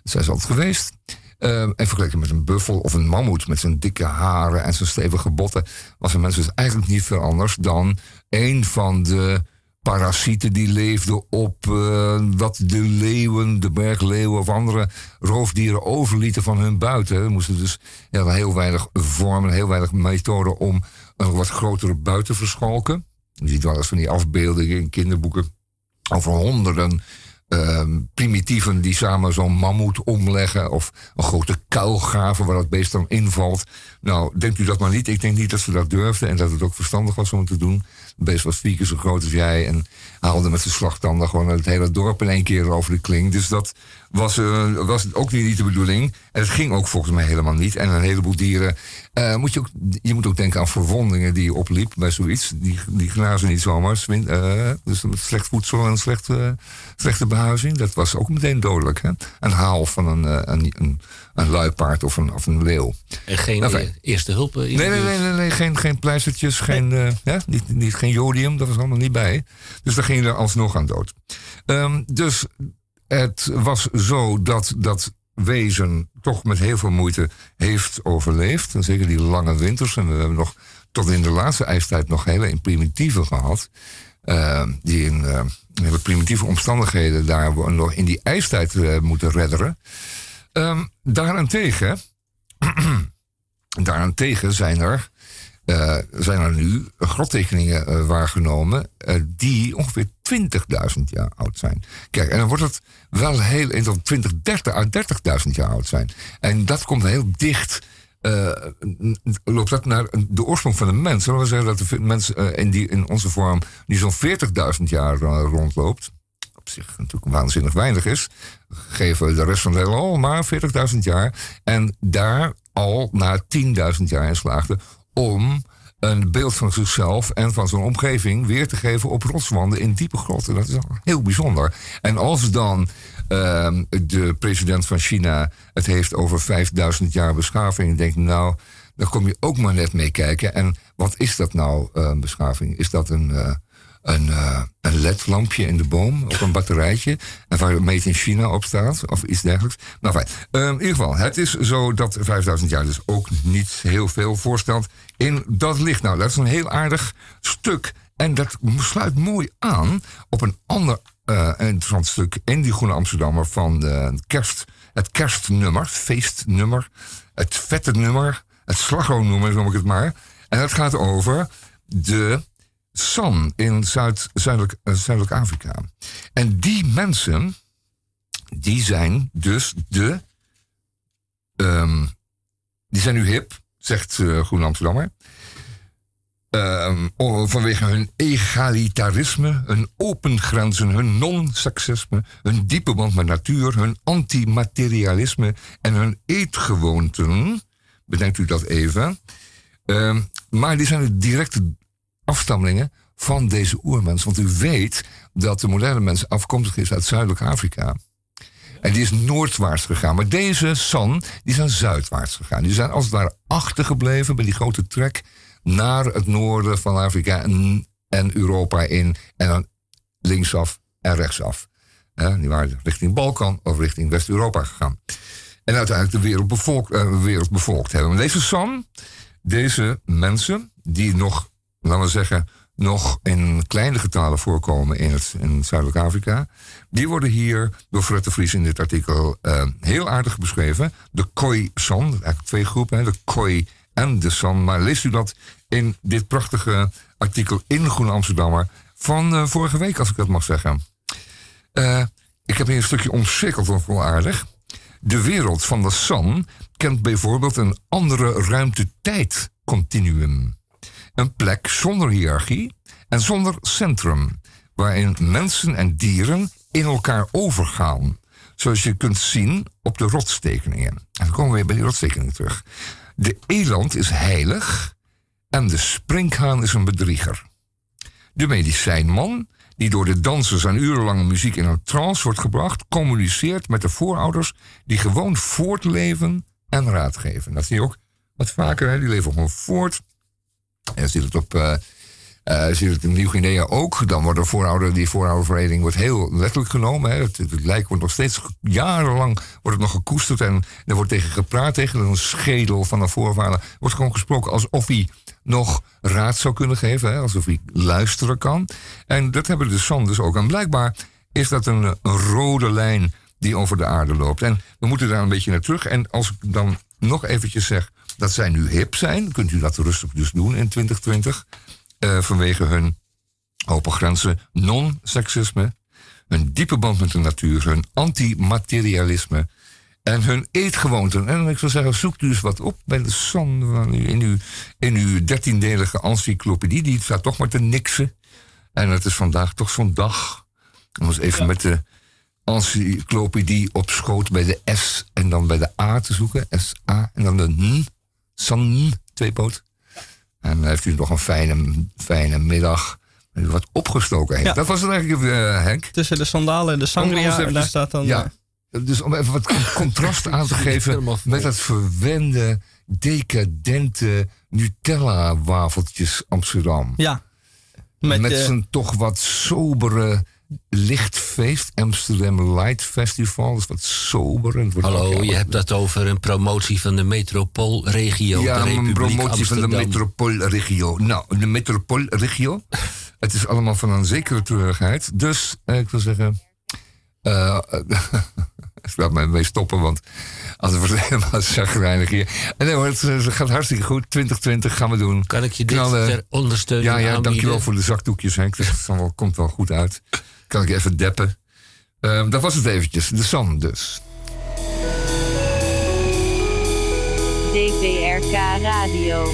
S3: Zijn ze altijd geweest. Uh, en vergeleken met een buffel of een mammoet met zijn dikke haren en zijn stevige botten, was een mens dus eigenlijk niet veel anders dan een van de parasieten die leefden op uh, wat de leeuwen, de bergleeuwen of andere roofdieren overlieten van hun buiten. Er moesten dus ja, heel weinig vormen, heel weinig methoden om een wat grotere buiten te verschalken. Je ziet wel eens van die afbeeldingen in kinderboeken over honderden uh, primitieven die samen zo'n mammoet omleggen. Of een grote kuil graven waar dat beest dan invalt. Nou, denkt u dat maar niet. Ik denk niet dat ze dat durfden en dat het ook verstandig was om het te doen beest was vier keer zo groot als jij. En haalde met zijn slagtanden gewoon het hele dorp in één keer over de kling. Dus dat was, uh, was ook niet de bedoeling. En het ging ook volgens mij helemaal niet. En een heleboel dieren. Uh, moet je, ook, je moet ook denken aan verwondingen die je opliep bij zoiets. Die, die genazen niet zomaar. Uh, dus slecht voedsel en slechte, slechte behuizing. Dat was ook meteen dodelijk. Hè? Een haal van een, een, een, een luipaard of een, of een leeuw.
S1: En geen enfin, eerste hulp?
S3: nee, nee, nee, nee, nee, geen, geen pleistertjes. Geen, nee. ja, niet, niet, geen jodium. Dat was allemaal niet bij. Dus daar ging je er alsnog aan dood. Um, dus het was zo dat dat wezen toch met heel veel moeite heeft overleefd. En zeker die lange winters. En we hebben nog tot in de laatste ijstijd nog hele primitieve gehad. Uh, die in uh, hele primitieve omstandigheden daar nog in die ijstijd uh, moeten redderen. Um, daarentegen, [clears throat] daarentegen zijn er uh, zijn er nu grottekeningen uh, waargenomen uh, die ongeveer 20.000 jaar oud zijn. Kijk, en dan wordt het wel heel in 20, 30 uit 30.000 jaar oud zijn. En dat komt heel dicht. loopt dat naar de oorsprong van de mens? Zullen we zeggen dat de mens in, die, in onze vorm die zo'n 40.000 jaar rondloopt? Zich natuurlijk waanzinnig weinig is. Geven de rest van de hele maar 40.000 jaar. En daar al na 10.000 jaar in slaagde om een beeld van zichzelf en van zijn omgeving weer te geven op rotswanden in diepe grotten. Dat is heel bijzonder. En als dan uh, de president van China het heeft over 5000 jaar beschaving, denk ik nou, dan kom je ook maar net mee kijken. En wat is dat nou, uh, beschaving? Is dat een, uh, een, eh, een ledlampje in de boom op een batterijtje. En waar Made in China op staat, of iets dergelijks. Nou fijn, Ehm, in ieder geval, het is zo dat 5000 jaar dus ook niet heel veel voorstelt in dat licht. Nou, dat is een heel aardig stuk. En dat sluit mooi aan op een ander eh, interessant stuk in die Groene Amsterdammer van kerst, het kerstnummer, feestnummer, het vette nummer, het slagroomnummer noem ik het maar. En dat gaat over de San in Zuid, Zuidelijk, eh, Afrika. En die mensen, die zijn dus de. ehm, die zijn nu hip, zegt eh Groene Amsterdammer. Ehm, vanwege hun egalitarisme, hun open grenzen, hun non-seksisme, hun diepe band met natuur, hun antimaterialisme en hun eetgewoonten. Bedenkt u dat even. Ehm, maar die zijn de directe afstammelingen van deze oermens. Want u weet dat de moderne mens afkomstig is uit Zuidelijk Afrika. En die is noordwaarts gegaan. Maar deze San, die zijn zuidwaarts gegaan. Die zijn als het ware achtergebleven bij die grote trek naar het noorden van Afrika en, en Europa in. En dan linksaf en rechtsaf. Die waren richting Balkan of richting West-Europa gegaan. En uiteindelijk de wereld bevolkt, eh, wereld bevolkt hebben. Maar deze San, deze mensen, die nog, laten we zeggen, nog in kleine getalen voorkomen in, het, in Zuidelijk Afrika. Die worden hier door Fred de Vries in dit artikel eh, heel aardig beschreven. De Khoi San, eigenlijk twee groepen, de Khoi en de San. Maar leest u dat in dit prachtige artikel in Groene Amsterdammer van eh, vorige week, als ik dat mag zeggen. Eh, ik heb hier een stukje dat wel aardig. De wereld van de San kent bijvoorbeeld een andere ruimte-tijd-continuum. Een plek zonder hiërarchie en zonder centrum, waarin mensen en dieren in elkaar overgaan. Zoals je kunt zien op de rotstekeningen. En dan komen we weer bij die rotstekeningen terug. De eland is heilig en de sprinkhaan is een bedrieger. De medicijnman, die door de dansers en urenlange muziek in een trance wordt gebracht, communiceert met de voorouders die gewoon voortleven en raad geven. Dat zie je ook wat vaker, hè? die leven gewoon voort. En ziet het op. eh eh, het in Nieuw-Guinea ook. Dan wordt de voorouder, die vooroudervereniging wordt heel letterlijk genomen. Hè. Het, het lijk wordt nog steeds jarenlang wordt het nog gekoesterd. En er wordt tegen gepraat, tegen een schedel van een voorvader. Wordt gewoon gesproken alsof hij nog raad zou kunnen geven. Hè, alsof hij luisteren kan. En dat hebben de San dus ook. En blijkbaar is dat een rode lijn die over de aarde loopt. En we moeten daar een beetje naar terug. En als ik dan nog eventjes zeg dat zij nu hip zijn... kunt u dat rustig dus doen in 2020... eh, vanwege hun open grenzen, non-seksisme... hun diepe band met de natuur, hun antimaterialisme... en hun eetgewoonten. En ik zou zeggen, zoekt u eens wat op bij de San... in uw, in uw dertiendelige encyclopedie. Die staat toch maar te niksen. En het is vandaag toch zo'n dag... om eens even met de encyclopedie op schoot bij de S en dan bij de A te zoeken. S-A en dan de N. San, tweepoot. En dan heeft u nog een fijne, fijne middag. En u wat opgestoken heeft.
S2: Ja.
S3: Dat was het eigenlijk, eh, Henk.
S2: Tussen de sandalen en de sangria. En daar staat dan...
S3: Ja.
S2: eh,
S3: Dus om even wat con- [laughs] contrast aan te geven met dat verwende, decadente Nutella-wafeltjes Amsterdam.
S2: ja. Met,
S3: Met
S2: eh,
S3: zijn toch wat sobere lichtfeest, Amsterdam Light Festival. Dat is wat sober. en het wordt ook,
S1: Hallo, je hebt dat over een promotie van de metropoolregio.
S3: Ja,
S1: de
S3: een promotie van de metropoolregio. Nou, de metropoolregio. het is allemaal van een zekere treurigheid. Dus eh, ik wil zeggen. eh ik [laughs] laat mij mee stoppen, want anders wordt het [laughs] helemaal zagrijnig hier. En nee hoor, het, eh, het gaat hartstikke goed. 2020 gaan we doen.
S1: Kan ik je dit
S3: Knallen.
S1: ter ondersteuning
S3: Ja, ja,
S1: aanbieden?
S3: dankjewel voor de zakdoekjes, Henk. Dat komt wel goed uit. Kan ik even deppen. Ehm, dat was het eventjes. De San dus.
S4: DPRK Radio.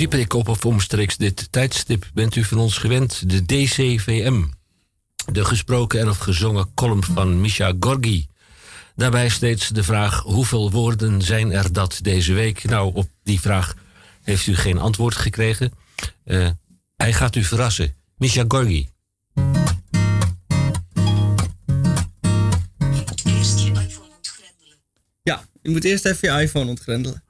S1: Radio Dieperik op of omstreeks dit tijdstip bent u van ons gewend. De DCVM. De gesproken en of gezongen column van Misha Gorgi. Daarbij steeds de vraag: hoeveel woorden zijn er dat deze week? Nou, op die vraag heeft u geen antwoord gekregen. Uh, hij gaat u verrassen. Misha Gorgi.
S2: Ja, je moet eerst even je iPhone ontgrendelen.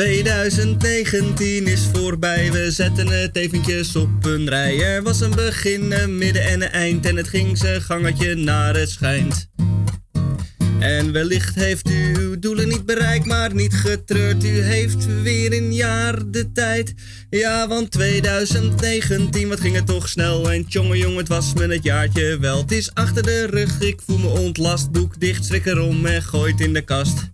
S2: 2019 is voorbij, we zetten het eventjes op een rij. Er was een begin, een midden en een eind en het ging zijn gangetje naar het schijnt. En wellicht heeft u uw doelen niet bereikt, maar niet getreurd. U heeft weer een jaar de tijd. Ja, want 2019, wat ging het toch snel. En jongen, het was me het jaartje wel. Het is achter de rug, ik voel me ontlast. Boek dicht, schrik erom en gooit in de kast.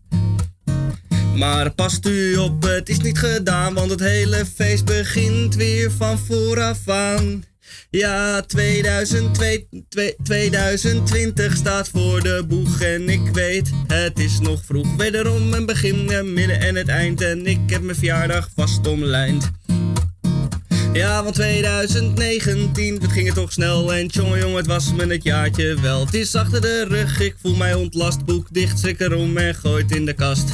S2: Maar past u op, het is niet gedaan, want het hele feest begint weer van vooraf aan. Ja, 2020 staat voor de boeg en ik weet, het is nog vroeg. Wederom een begin, een midden en het eind en ik heb mijn verjaardag vast omlijnd. Ja, want 2019, het ging het toch snel en jongen, het was me het jaartje wel. Het is achter de rug, ik voel mij ontlast, boek dicht, schrik erom en gooit in de kast.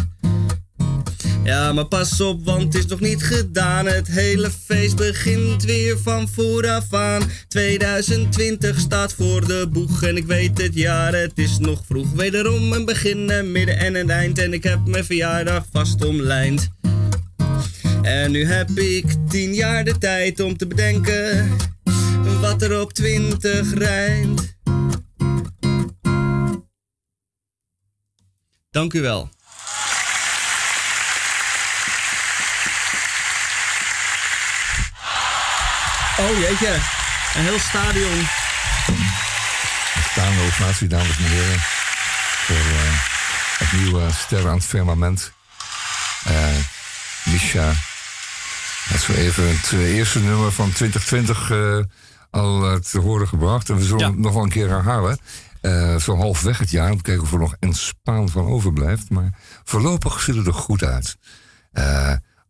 S2: Ja, maar pas op, want het is nog niet gedaan. Het hele feest begint weer van vooraf aan. 2020 staat voor de boeg en ik weet het jaar, het is nog vroeg. Wederom een begin, een midden en een eind. En ik heb mijn verjaardag vast omlijnd. En nu heb ik tien jaar de tijd om te bedenken wat er op 20 rijmt. Dank u wel. Oh jeetje, een heel stadion.
S3: Staande ovatie, dames en heren. Voor uh, het nieuwe ster aan het firmament. Uh, Misha. Dat is zo even het uh, eerste nummer van 2020 uh, al te horen gebracht. En we zullen het nog wel een keer herhalen. zo halfweg het jaar, om te kijken of er nog een spaan van overblijft. Maar voorlopig ziet het er goed uit.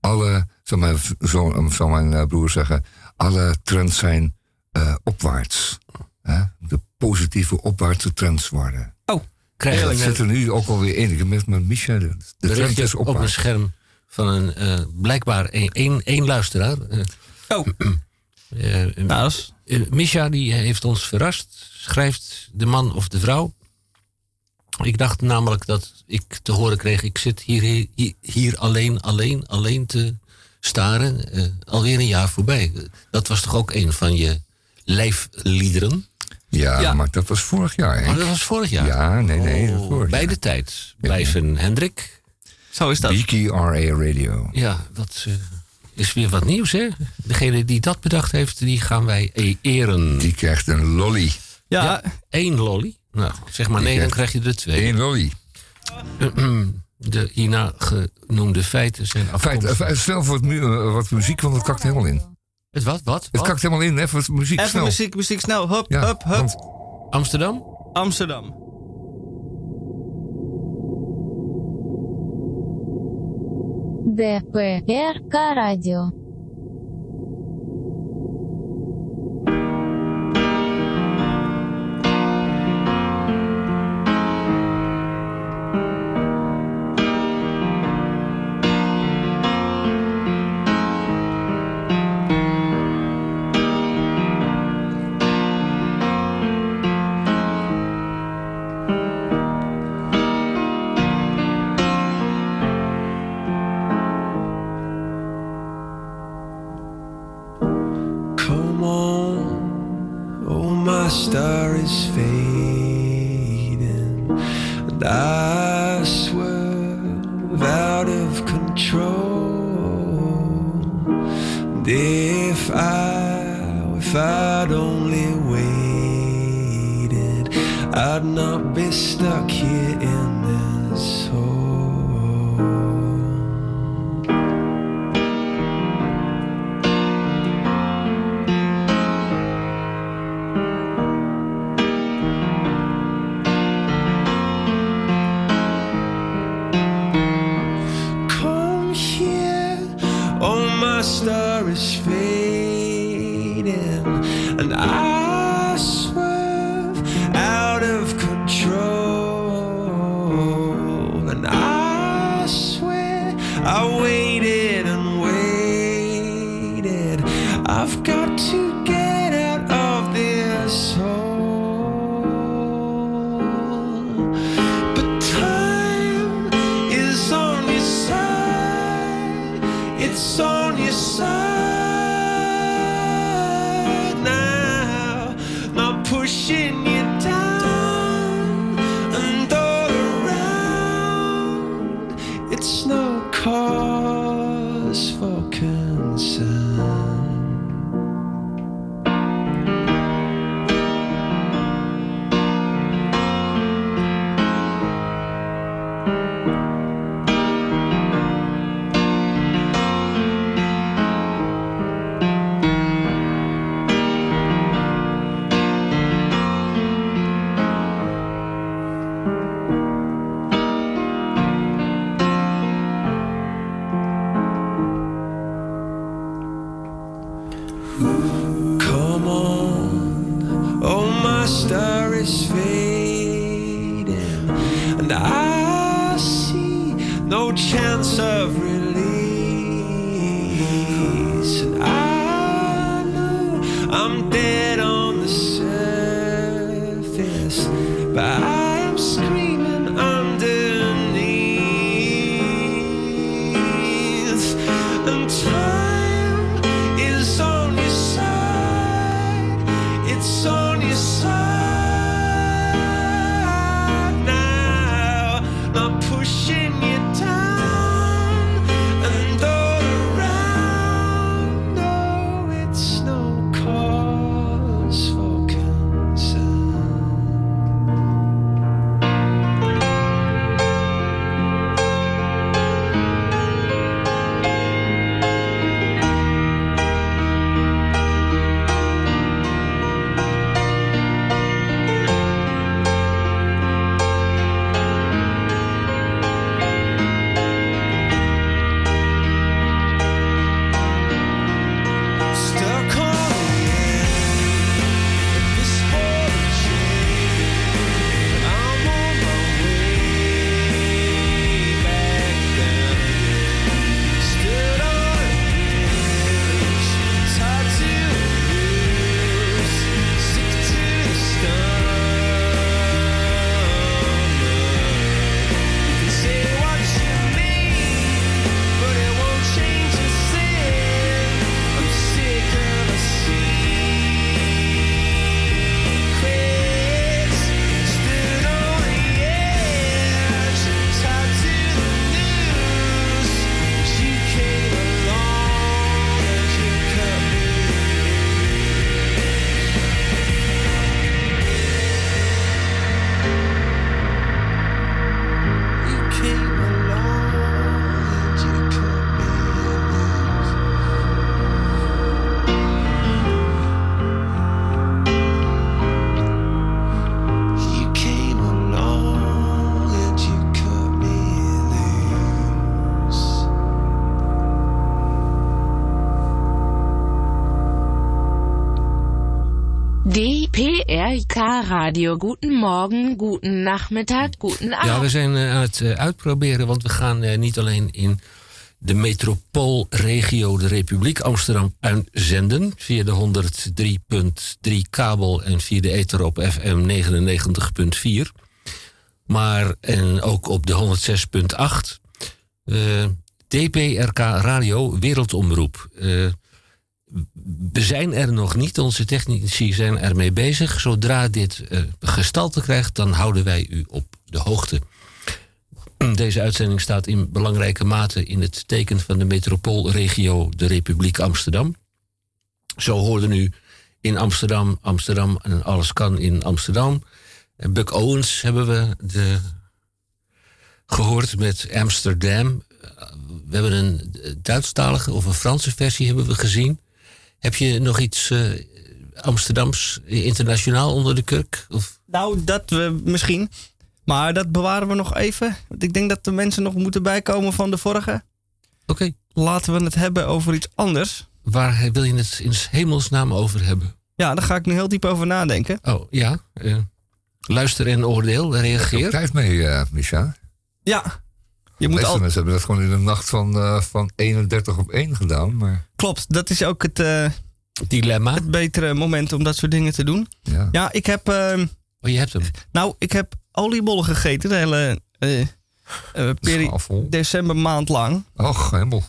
S3: alle, zal mijn, zo, zal mijn broer zeggen alle trends zijn uh, opwaarts. Hè? De positieve opwaartse trends worden.
S1: Oh, krijg
S3: je dat zit er nu ook alweer in. Ik heb met, met Michel de, de trend is
S1: op een scherm van een uh, blijkbaar één, één luisteraar. Uh,
S2: oh. [clears throat]
S1: nou, Misha die heeft ons verrast. Schrijft de man of de vrouw. Ik dacht namelijk dat ik te horen kreeg... ik zit hier, hier, hier alleen, alleen, alleen te staren. Uh, alweer een jaar voorbij. Dat was toch ook een van je lijfliederen?
S3: Ja, maar dat was vorig jaar. Hè?
S1: Oh, dat was vorig jaar?
S3: Ja, nee, nee. Oh,
S1: bij de tijd blijven Hendrik.
S2: Zo is dat.
S3: BKRA Radio.
S1: Ja, dat uh, is weer wat nieuws, hè? Degene die dat bedacht heeft, die gaan wij e- eren.
S3: Die krijgt een lolly.
S1: Ja. ja één lolly. Nou, zeg maar nee, dan krijg je er twee.
S3: Eén lolly
S1: De hierna genoemde feiten zijn afkomstig.
S3: Feit, snel voor het wat muziek, want het kakt helemaal in.
S1: Het wat? Wat?
S3: Het kakt helemaal in, even muziek
S2: even
S3: snel.
S2: muziek, muziek snel. Hup, ja, hup, hup. Want...
S1: Amsterdam?
S2: Amsterdam.
S4: ДПРК Radio.
S7: not be stuck here in this
S8: hole. Radio. Guten Morgen, guten Nachmittag, guten
S1: Ja, we zijn eh, aan het eh, uitproberen, want we gaan eh, niet alleen in de metropoolregio, de Republiek Amsterdam, uitzenden. Via de 103.3 kabel en via de ether op FM 99.4. Maar en ook op de 106.8. eh, DPRK Radio Wereldomroep. Eh, we zijn er nog niet. Onze technici zijn ermee bezig. Zodra dit eh, gestalte krijgt, dan houden wij u op de hoogte. Deze uitzending staat in belangrijke mate in het teken van de metropoolregio de Republiek Amsterdam. Zo hoorden u in Amsterdam, Amsterdam en alles kan in Amsterdam. Buck Owens hebben we de, gehoord met Amsterdam. We hebben een Duitsstalige of een Franse versie hebben we gezien. Heb je nog iets eh, Amsterdams internationaal onder de kurk? Of?
S2: Nou, dat we misschien. Maar dat bewaren we nog even. Want ik denk dat de mensen nog moeten bijkomen van de vorige.
S1: Oké.
S2: Laten we het hebben over iets anders.
S1: waar wil je het in hemelsnaam over hebben?
S2: Ja, daar ga ik nu heel diep over nadenken.
S1: Oh, ja. eh, luister en oordeel, reageer.
S3: Tijd mee, eh Micha.
S2: Ja, je moet al...
S3: mensen hebben dat gewoon in de nacht van, eh, van 31 op 1 gedaan. Maar
S2: Klopt, dat is ook het, eh,
S1: Dilemma.
S2: het betere moment om dat soort dingen te doen.
S3: ja.
S2: Ja, ik heb... ehm,
S1: Oh, je hebt hem.
S2: nou, ik heb oliebollen gegeten de hele eh eh, peri-
S3: Schaal vol.
S2: december maand lang.
S3: Och, helemaal.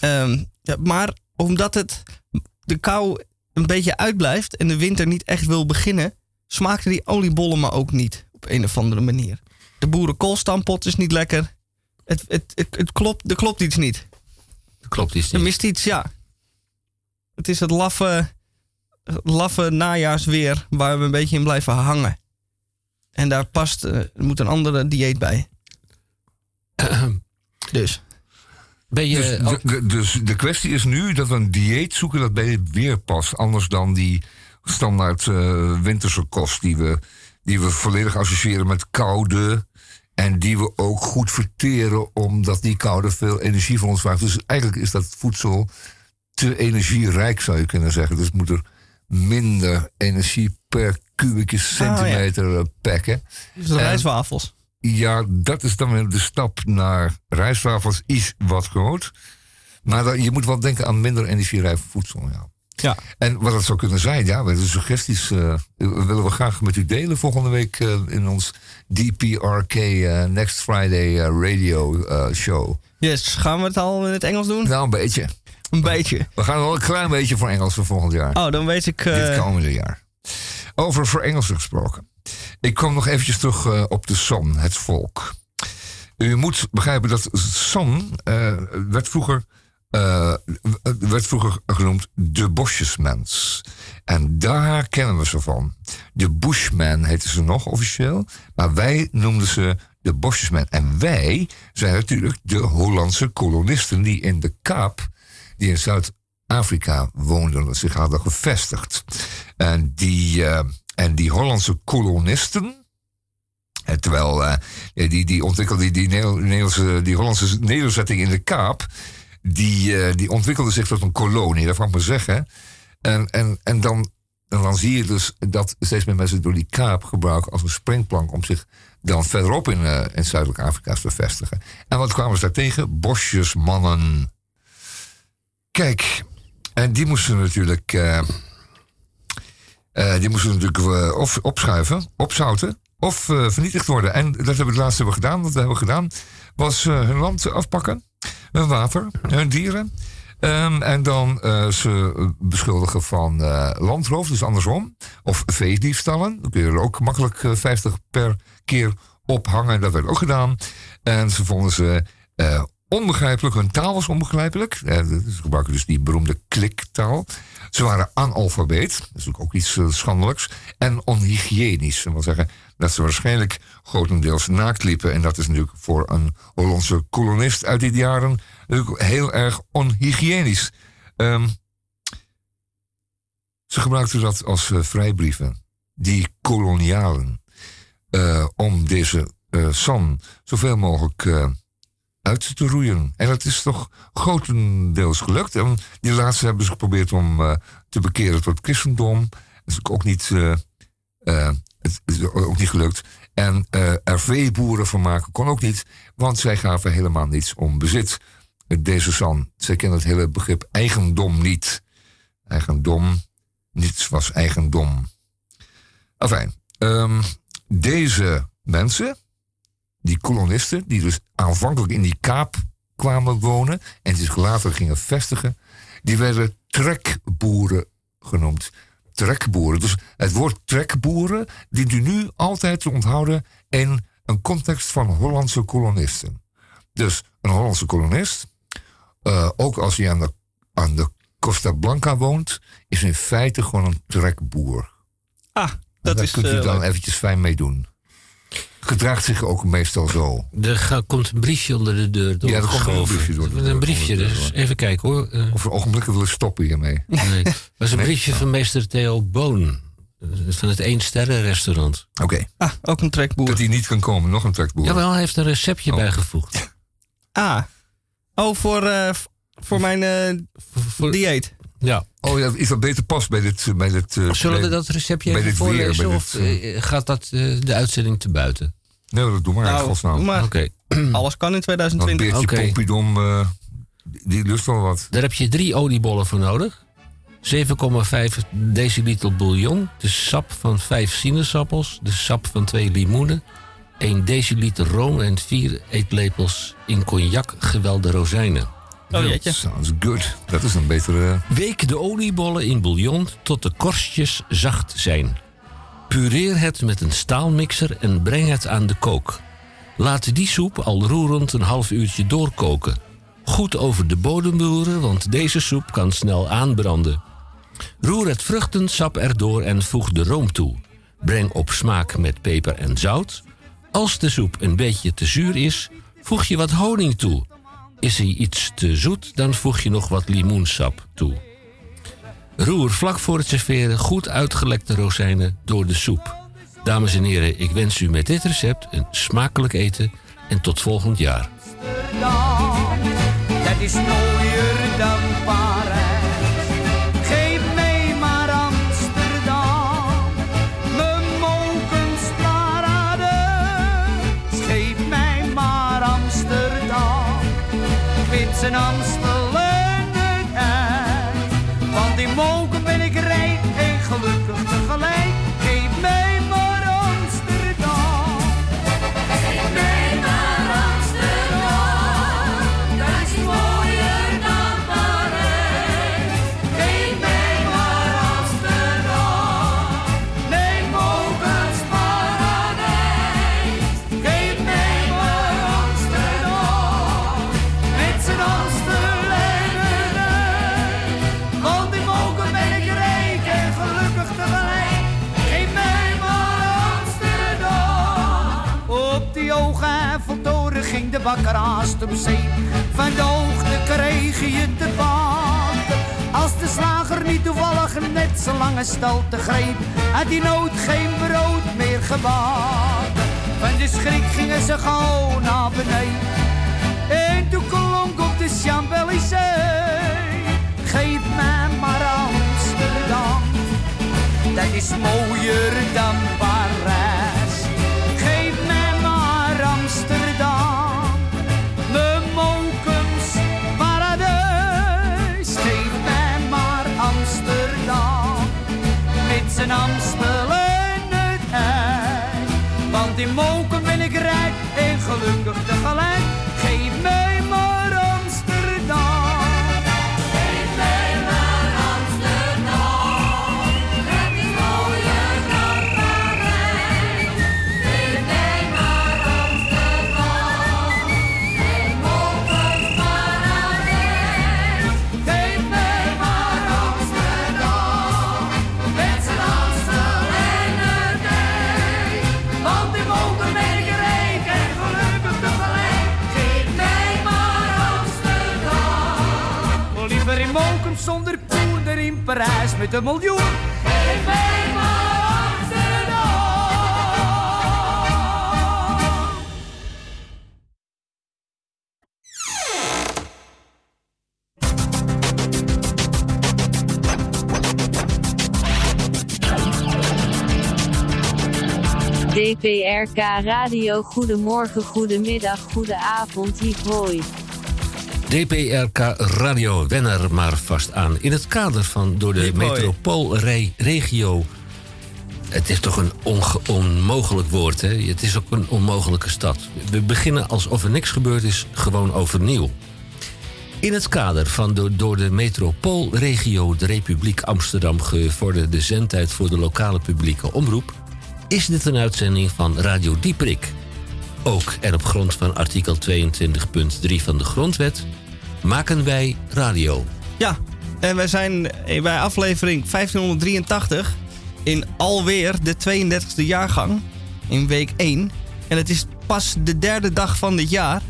S2: Ehm, ja, maar omdat het de kou een beetje uitblijft en de winter niet echt wil beginnen, smaakten die oliebollen me ook niet op een of andere manier. De boerenkoolstampot is niet lekker. Het, het, het, het klopt, er klopt iets niet.
S1: Klopt iets
S2: Er
S1: niet.
S2: mist iets, ja. Het is het laffe, laffe najaarsweer waar we een beetje in blijven hangen. En daar past, eh, er moet een andere dieet bij. [clears throat] Dus.
S1: Ben je...
S3: Dus, de, de- dus de kwestie is nu dat we een dieet zoeken dat bij het weer past. Anders dan die standaard eh, winterse kost die we, die we volledig associëren met koude. En die we ook goed verteren omdat die koude veel energie van ons vraagt. Dus eigenlijk is dat voedsel te energierijk zou je kunnen zeggen. Dus moet er minder energie per kubieke centimeter eh, pakken.
S2: Dus de
S3: En-
S2: rijstwafels.
S3: Ja, dat is dan weer de stap naar rijstwafels is wat groot. Maar je moet wel denken aan minder energierijk voedsel. Ja.
S2: Ja.
S3: En wat het zou kunnen zijn, ja, de suggesties eh, willen we graag met u delen volgende week eh, in ons DPRK eh, Next Friday radio show.
S2: Yes, gaan we het al in het Engels doen?
S3: Nou, een beetje.
S2: Een beetje.
S3: We gaan wel een klein beetje voor Engels voor volgend jaar.
S2: Oh, dan weet ik.
S3: Dit komende jaar. Over voor Engels gesproken. Ik kom nog eventjes terug op de San, het volk. U moet begrijpen dat San eh, werd, vroeger, eh, werd vroeger genoemd de bosjesmens. En daar kennen we ze van. De Bushman heten ze nog officieel. Maar wij noemden ze de bosjesman. En wij zijn natuurlijk de Hollandse kolonisten die in de Kaap, die in Zuid-Afrika woonden, zich hadden gevestigd. En die, eh, en die Hollandse kolonisten. eh, terwijl die, die ontwikkelde die, die, Nederl- Nederlandse, die Hollandse nederzetting in de Kaap. Die, eh, die ontwikkelde zich tot een kolonie, dat mag ik maar zeggen. En, en, en, dan, dan zie je dus dat steeds meer mensen door die Kaap gebruiken als een springplank om zich dan verderop in, eh, in Zuidelijk Afrika te vestigen. En wat kwamen ze daar tegen? Bosjesmannen. Kijk, en die moesten natuurlijk. eh, die moesten natuurlijk of opschuiven, opzouten of vernietigd worden. En dat hebben we het laatste hebben gedaan. Wat we hebben gedaan was hun land afpakken, hun water, hun dieren. Ehm, en dan eh, ze beschuldigen van eh, landroof, dus andersom. Of veediefstallen. Dan kun je er ook makkelijk eh, 50 per keer ophangen. Dat werd ook gedaan. En ze vonden ze eh, onbegrijpelijk. Hun taal was onbegrijpelijk. Eh, ze gebruiken dus die beroemde kliktaal. Ze waren analfabeet. Dat is natuurlijk ook iets eh, schandelijks. En onhygiënisch. Dat wil zeggen dat ze waarschijnlijk grotendeels naakt liepen. En dat is natuurlijk voor een Hollandse kolonist uit die jaren natuurlijk heel erg onhygiënisch. Ehm, ze gebruikten dat als eh, vrijbrieven. Die kolonialen. eh, om deze San zoveel mogelijk uit te roeien. En dat is toch grotendeels gelukt. En die laatste hebben ze geprobeerd om eh, te bekeren tot christendom. Dat is ook niet, eh, eh, het is ook niet gelukt. En er veeboeren van maken kon ook niet, want zij gaven helemaal niets om bezit. Deze San, zij kennen het hele begrip eigendom niet. Eigendom, niets was eigendom. Enfin, ehm, deze mensen, die kolonisten, die dus aanvankelijk in die kaap kwamen wonen en zich later gingen vestigen, die werden trekboeren genoemd. Trekboeren. Dus het woord trekboeren dient u nu altijd te onthouden in een context van Hollandse kolonisten. Dus een Hollandse kolonist, eh, ook als hij aan de, aan de Costa Blanca woont, is in feite gewoon een trekboer.
S2: Ah,
S3: Dat
S2: dat
S3: Daar kunt u
S2: eh,
S3: dan eventjes fijn mee doen. Gedraagt zich ook meestal zo.
S1: Er komt een briefje onder de deur
S3: Ja, er komt een briefje door de deur,
S1: Een briefje,
S3: de
S1: dus even kijken hoor. Eh,
S3: Of we ogenblikken willen stoppen hiermee.
S1: nee. Het was een
S3: Nee?
S1: briefje van meester Theo Boon. eh, Van het Eén Sterren restaurant.
S3: Oké.
S2: Ah, ook een trekboer.
S3: Dat hij niet kan komen, nog een trekboer.
S1: Jawel, hij heeft een receptje
S3: Oh.
S1: bijgevoegd.
S2: Ah. Oh, voor, eh, voor mijn eh,
S1: Voor-
S2: dieet.
S1: Ja.
S3: Oh ja, is dat beter past bij dit... Bij dit eh,
S1: Zullen we dat receptje even
S3: weer,
S1: voorlezen? of
S3: dit,
S1: gaat dat de uitzending te buiten?
S3: Nee, dat doe maar in
S2: Nou,
S3: godsnaam.
S2: doe maar.
S1: Oké. [clears throat]
S2: Alles kan in
S3: Want
S2: 2020.
S3: Beertje
S1: Oké.
S3: Pompidom, eh, die- die lust wel wat.
S1: Daar heb je drie oliebollen voor nodig. 7,5 deciliter bouillon. De sap van 5 sinaasappels. De sap van 2 limoenen. 1 deciliter room en 4 eetlepels in cognac gewelde rozijnen.
S2: Oh jeetje.
S3: Sounds good. Dat is een betere...
S1: Week de oliebollen in bouillon tot de korstjes zacht zijn. Pureer het met een staalmixer en breng het aan de kook. Laat die soep al roerend een half uurtje doorkoken. Goed over de bodem roeren, want deze soep kan snel aanbranden. Roer het vruchtensap erdoor en voeg de room toe. Breng op smaak met peper en zout. Als de soep een beetje te zuur is, voeg je wat honing toe. Is hij iets te zoet, dan voeg je nog wat limoensap toe. Roer vlak voor het serveren goed uitgelekte rozijnen door de soep. Dames en heren, ik wens u met dit recept een smakelijk eten en tot volgend jaar.
S7: Dat is de bakker haast op zee. Van de hoogte kreeg je te baten. Als de slager niet toevallig net zo lange te greep, had die nood geen brood meer gebakken. Van de schrik gingen ze gauw naar beneden. En toen klonk op de Champs-Élysées. Geef mij maar Amsterdam. Dat is mooier dan Parijs. En het ei. Want in Moken ben ik rijk en gelukkig. Zonder poen dan in Parijs met een miljoen. Geef mij maar.
S4: DPRK Radio Goedemorgen, Goedemiddag, Goedenavond, hoi.
S1: DPRK Radio, wen er maar vast aan. In het kader van door de metropoolregio. Het is toch een onmogelijk woord, hè? Het is ook een onmogelijke stad. We beginnen alsof er niks gebeurd is, gewoon overnieuw. In het kader van de door de metropoolregio de Republiek Amsterdam gevorderde zendtijd voor de lokale publieke omroep, is dit een uitzending van Radio Dieprik. Ook en op grond van artikel 22.3 van de Grondwet maken wij radio.
S2: Ja, en wij zijn bij aflevering 1583 in alweer de 32e jaargang in week 1. En het is pas de derde dag van dit jaar.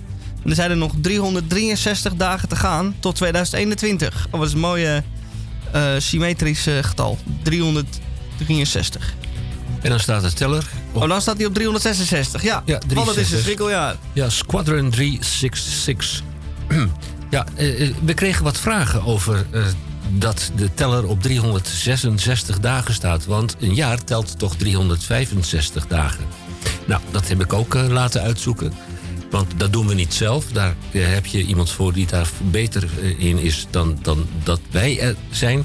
S2: En er zijn er nog 363 dagen te gaan tot 2021. Oh, dat is een mooie eh, symmetrisch getal. 363.
S1: En dan staat de teller
S2: Oh, dan staat hij op 366. Ja,
S1: Ja,
S2: want het is een
S1: 366.
S2: schrikkeljaar.
S1: ja, Squadron 366. [clears throat] ja, eh, eh, we kregen wat vragen over eh, dat de teller op 366 dagen staat. Want een jaar telt toch 365 dagen. Nou, dat heb ik ook laten uitzoeken. Want dat doen we niet zelf. Daar heb je iemand voor die daar beter in is dan, dan dat wij er zijn.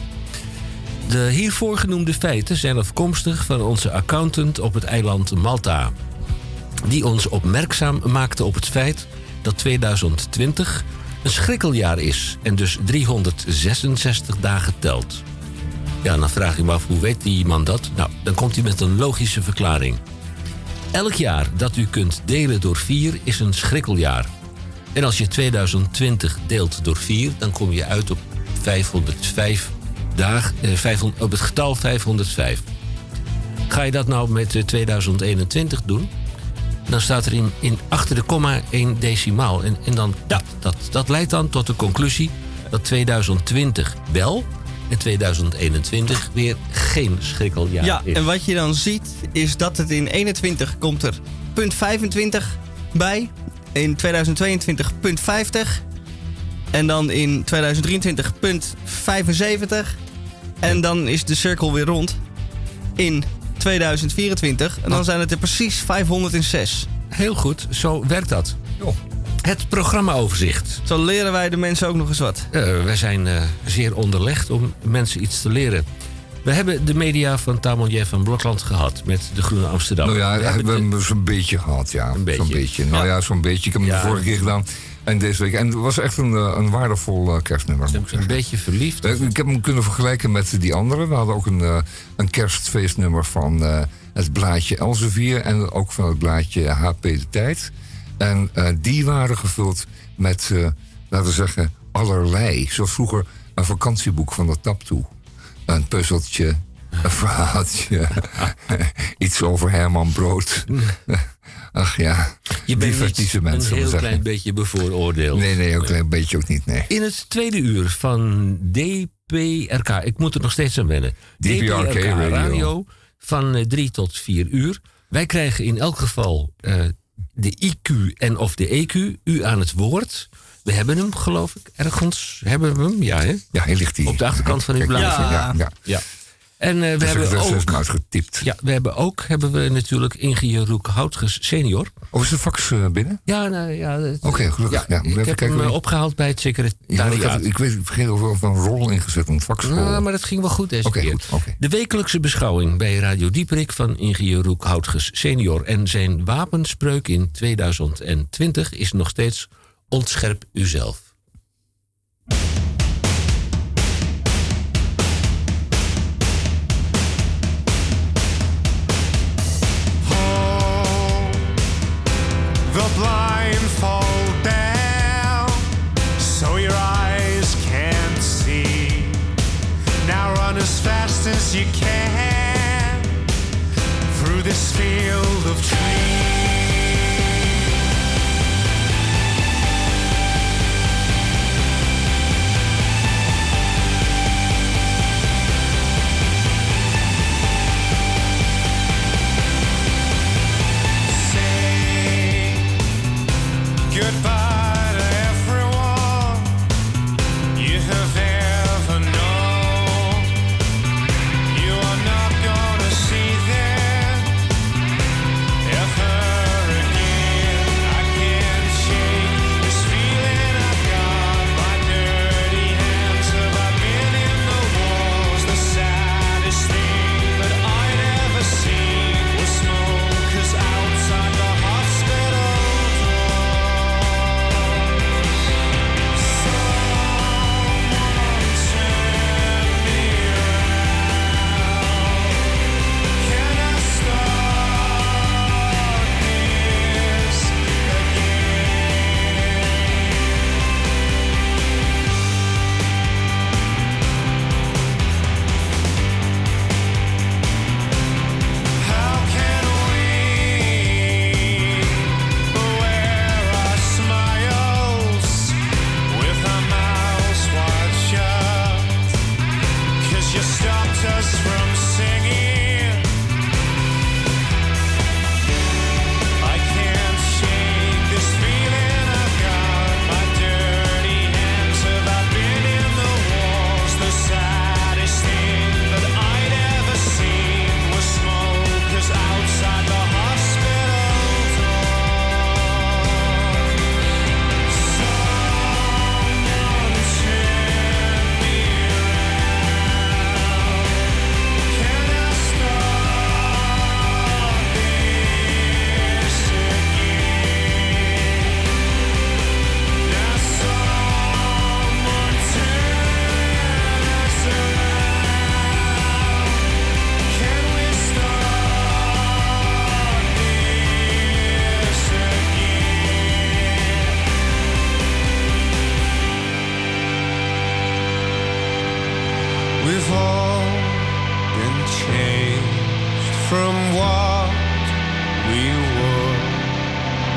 S1: De hiervoor genoemde feiten zijn afkomstig van onze accountant op het eiland Malta. Die ons opmerkzaam maakte op het feit dat 2020 een schrikkeljaar is en dus 366 dagen telt. Ja, dan vraag je me af hoe weet die man dat? Nou, dan komt hij met een logische verklaring. Elk jaar dat u kunt delen door 4 is een schrikkeljaar. En als je 2020 deelt door 4, dan kom je uit op 505 dagen, eh, 500, op het getal 505. Ga je dat nou met eh, 2021 doen, dan staat er in, in achter de komma één decimaal. En, en dan, ja, dat, dat leidt dan tot de conclusie dat 2020 wel en 2021 weer geen schrikkeljaar
S2: Ja,
S1: is.
S2: en wat je dan ziet is dat het in 21 komt er punt 25 bij. In 2022 punt 50. En dan in 2023 punt 75. En dan is de cirkel weer rond in 2024. En dan zijn het er precies 506.
S1: Heel goed, zo werkt dat. Het programmaoverzicht.
S2: Zo leren wij de mensen ook nog eens wat.
S1: Eh, wij zijn eh, zeer onderlegd om mensen iets te leren. We hebben de media van Tamonjev van Blokland gehad met de Groene Amsterdam.
S3: Nou ja,
S1: We
S3: we
S1: hebben
S3: hebben
S1: de-
S3: hem zo'n beetje gehad, ja. Zo'n
S1: beetje.
S3: beetje. Nou ja, zo'n beetje. Ik heb hem
S1: Ja.
S3: de vorige keer gedaan. En deze week. En het was echt een, eh, een waardevol eh, kerstnummer, moet ik
S1: een beetje verliefd.
S3: Eh, Ik heb hem kunnen vergelijken met die andere. We hadden ook een, een kerstfeestnummer van het blaadje Elsevier en ook van het blaadje HP De Tijd. En die waren gevuld met, laten we zeggen, allerlei. Zoals vroeger een vakantieboek van de tap toe. Een puzzeltje, een verhaaltje, [laughs] [laughs] iets over Herman Brood. [laughs] Ach ja,
S1: Je bent niet
S3: mensen.
S1: een heel
S3: zeggen.
S1: klein beetje bevooroordeeld.
S3: Nee, nee, ook een klein beetje ook niet, nee.
S1: In het tweede uur van DPRK, ik moet er nog steeds aan wennen.
S3: DPRK Radio.
S1: van 3 tot 4 uur. Wij krijgen in elk geval eh, de IQ en of de EQ, u aan het woord. We hebben hem, geloof ik, ergens. Hebben we hem? Ja, hè?
S3: Ja, hij ligt hier.
S1: Op de achterkant van uw blaadje.
S3: Ja, ja.
S1: Ja. En eh, we
S3: is-
S1: hebben ook...
S3: uitgetipt.
S1: Ja, we hebben ook hebben we natuurlijk Inge Roek Houtges senior.
S3: Of is de fax eh, binnen?
S1: Ja, nou, ja.
S3: Oké, gelukkig. Ja,
S1: ik heb hem eh, opgehaald bij het
S3: Ja, ik,
S1: secretariaat.
S3: ik weet, ik vergeet of of een rol ingezet, een fax.
S1: Nou, maar dat ging wel goed deze
S3: Oké,
S1: keer.
S3: goed.
S1: De wekelijkse beschouwing bij Radio Dieperik van ingenieur Roek Houtges senior. En zijn wapenspreuk in 2020 is nog steeds ontscherp uzelf.
S9: You can through this field of trees.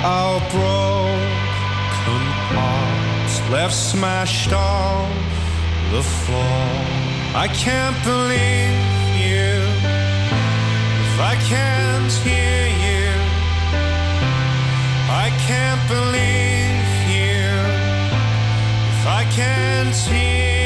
S10: Our broken parts left smashed on the floor. I can't believe you if I can't hear you. I can't believe you if I can't hear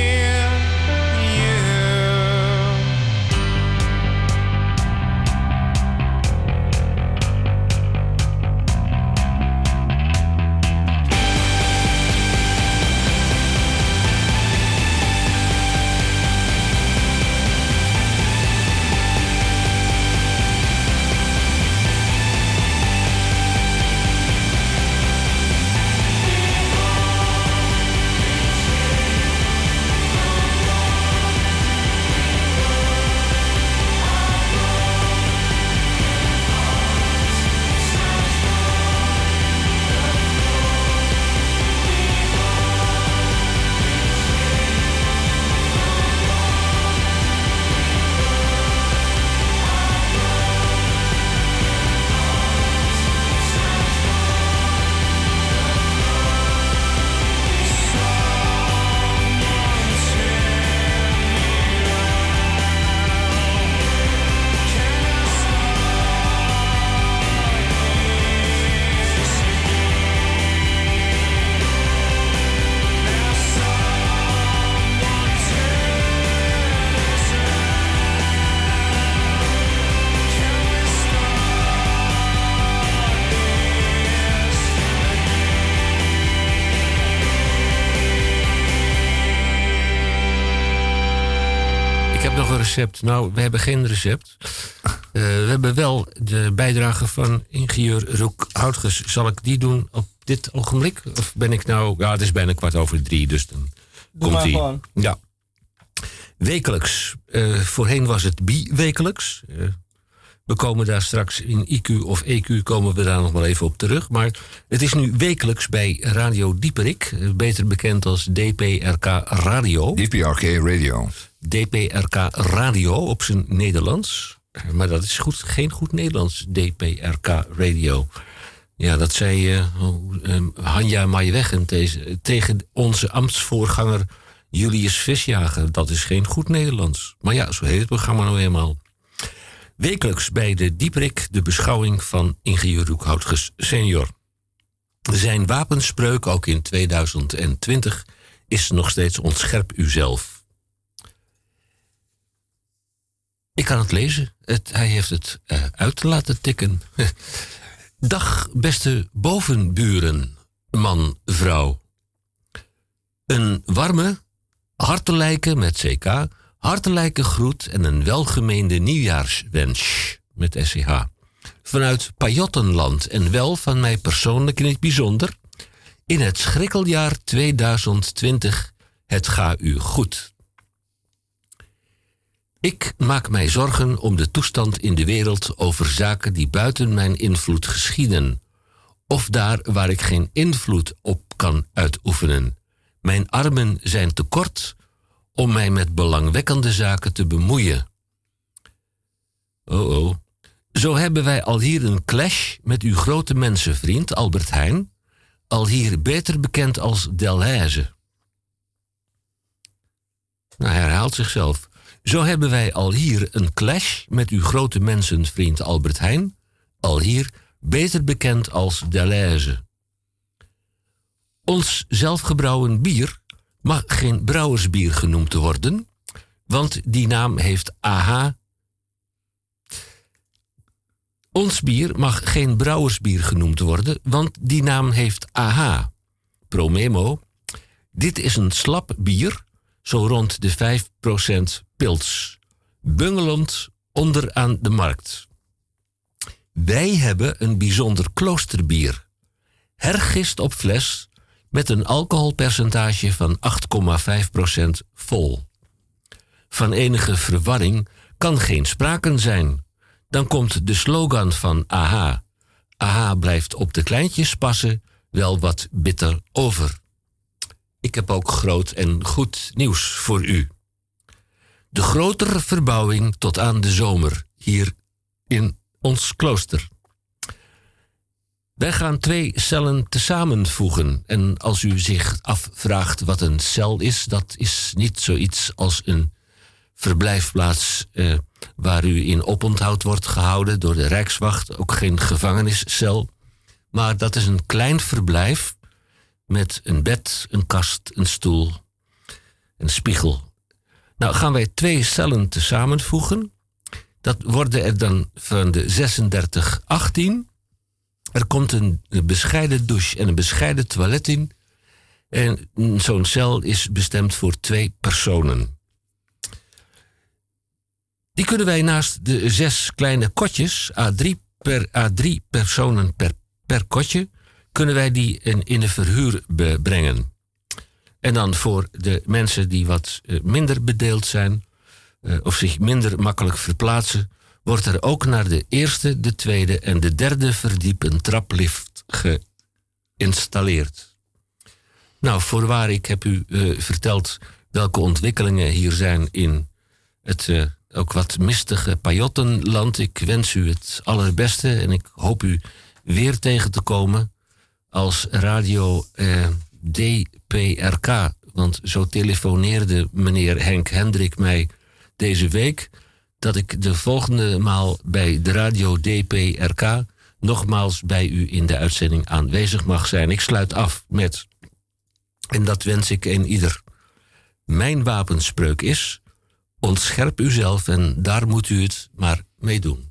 S1: recept. Nou, we hebben geen recept. Eh, we hebben wel de bijdrage van ingenieur Roek Houtges. Zal ik die doen op dit ogenblik? Of ben ik nou... Ja, het is bijna kwart over drie, dus dan komt die.
S2: gewoon.
S1: Ja. Wekelijks. Eh, voorheen was het bi-wekelijks. Eh, we komen daar straks in IQ of EQ komen we daar nog wel even op terug. Maar het is nu wekelijks bij Radio Dieperik. beter bekend als DPRK Radio.
S3: DPRK Radio.
S1: DPRK Radio op zijn Nederlands. Maar dat is goed, geen goed Nederlands, DPRK Radio. Ja, dat zei eh, Hanja Maaiweggen tegen onze ambtsvoorganger Julius Visjager. Dat is geen goed Nederlands. Maar ja, zo heet het programma nou eenmaal. Wekelijks bij de Dieprik de beschouwing van ingenieur Roekhoutges senior. Zijn wapenspreuk, ook in 2020, is nog steeds ontscherp uzelf. Ik kan het lezen. Het, hij heeft het eh, uit laten tikken. [laughs] Dag, beste bovenburen, man, vrouw. Een warme, hartelijke met CK, hartelijke groet en een welgemeende nieuwjaarswens met SCH. Vanuit Pajottenland en wel van mij persoonlijk in het bijzonder. In het schrikkeljaar 2020, het ga u goed. Ik maak mij zorgen om de toestand in de wereld over zaken die buiten mijn invloed geschieden, of daar waar ik geen invloed op kan uitoefenen. Mijn armen zijn te kort om mij met belangwekkende zaken te bemoeien. Oh oh. Zo hebben wij al hier een clash met uw grote mensenvriend Albert Heijn, al hier beter bekend als Delhaize. Nou, hij herhaalt zichzelf. Zo hebben wij al hier een clash met uw grote mensenvriend Albert Heijn, al hier beter bekend als Deleuze. Ons zelfgebrouwen bier mag geen brouwersbier genoemd worden, want die naam heeft AH. Ons bier mag geen brouwersbier genoemd worden, want die naam heeft AH. Pro memo. Dit is een slap bier, zo rond de 5% pils, bungelend onderaan de markt. Wij hebben een bijzonder kloosterbier, hergist op fles met een alcoholpercentage van 8,5% vol. Van enige verwarring kan geen sprake zijn. Dan komt de slogan van AHA. AHA blijft op de kleintjes passen wel wat bitter over. Ik heb ook groot en goed nieuws voor u. De grotere verbouwing tot aan de zomer hier in ons klooster. Wij gaan twee cellen tesamenvoegen. En als u zich afvraagt wat een cel is, dat is niet zoiets als een verblijfplaats eh, waar u in oponthoud wordt gehouden door de Rijkswacht. Ook geen gevangeniscel. Maar dat is een klein verblijf met een bed, een kast, een stoel, een spiegel. Nou gaan wij twee cellen tesamenvoegen. Dat worden er dan van de 36, 18. Er komt een bescheiden douche en een bescheiden toilet in. En zo'n cel is bestemd voor twee personen. Die kunnen wij naast de zes kleine kotjes, A3, per, A3 personen per, per kotje, kunnen wij die in, in de verhuur brengen. En dan voor de mensen die wat eh, minder bedeeld zijn eh, of zich minder makkelijk verplaatsen, wordt er ook naar de eerste, de tweede en de derde verdiep een traplift geïnstalleerd. Nou, voorwaar, ik heb u uh, verteld welke ontwikkelingen hier zijn in het ook wat mistige Pajottenland. Ik wens u het allerbeste en ik hoop u weer tegen te komen als radio uh, DPRK. Want zo telefoneerde meneer Henk Hendrik mij deze week dat ik de volgende maal bij de radio DPRK nogmaals bij u in de uitzending aanwezig mag zijn. Ik sluit af met, en dat wens ik een ieder. Mijn wapenspreuk is: ontscherp uzelf en daar moet u het maar mee doen.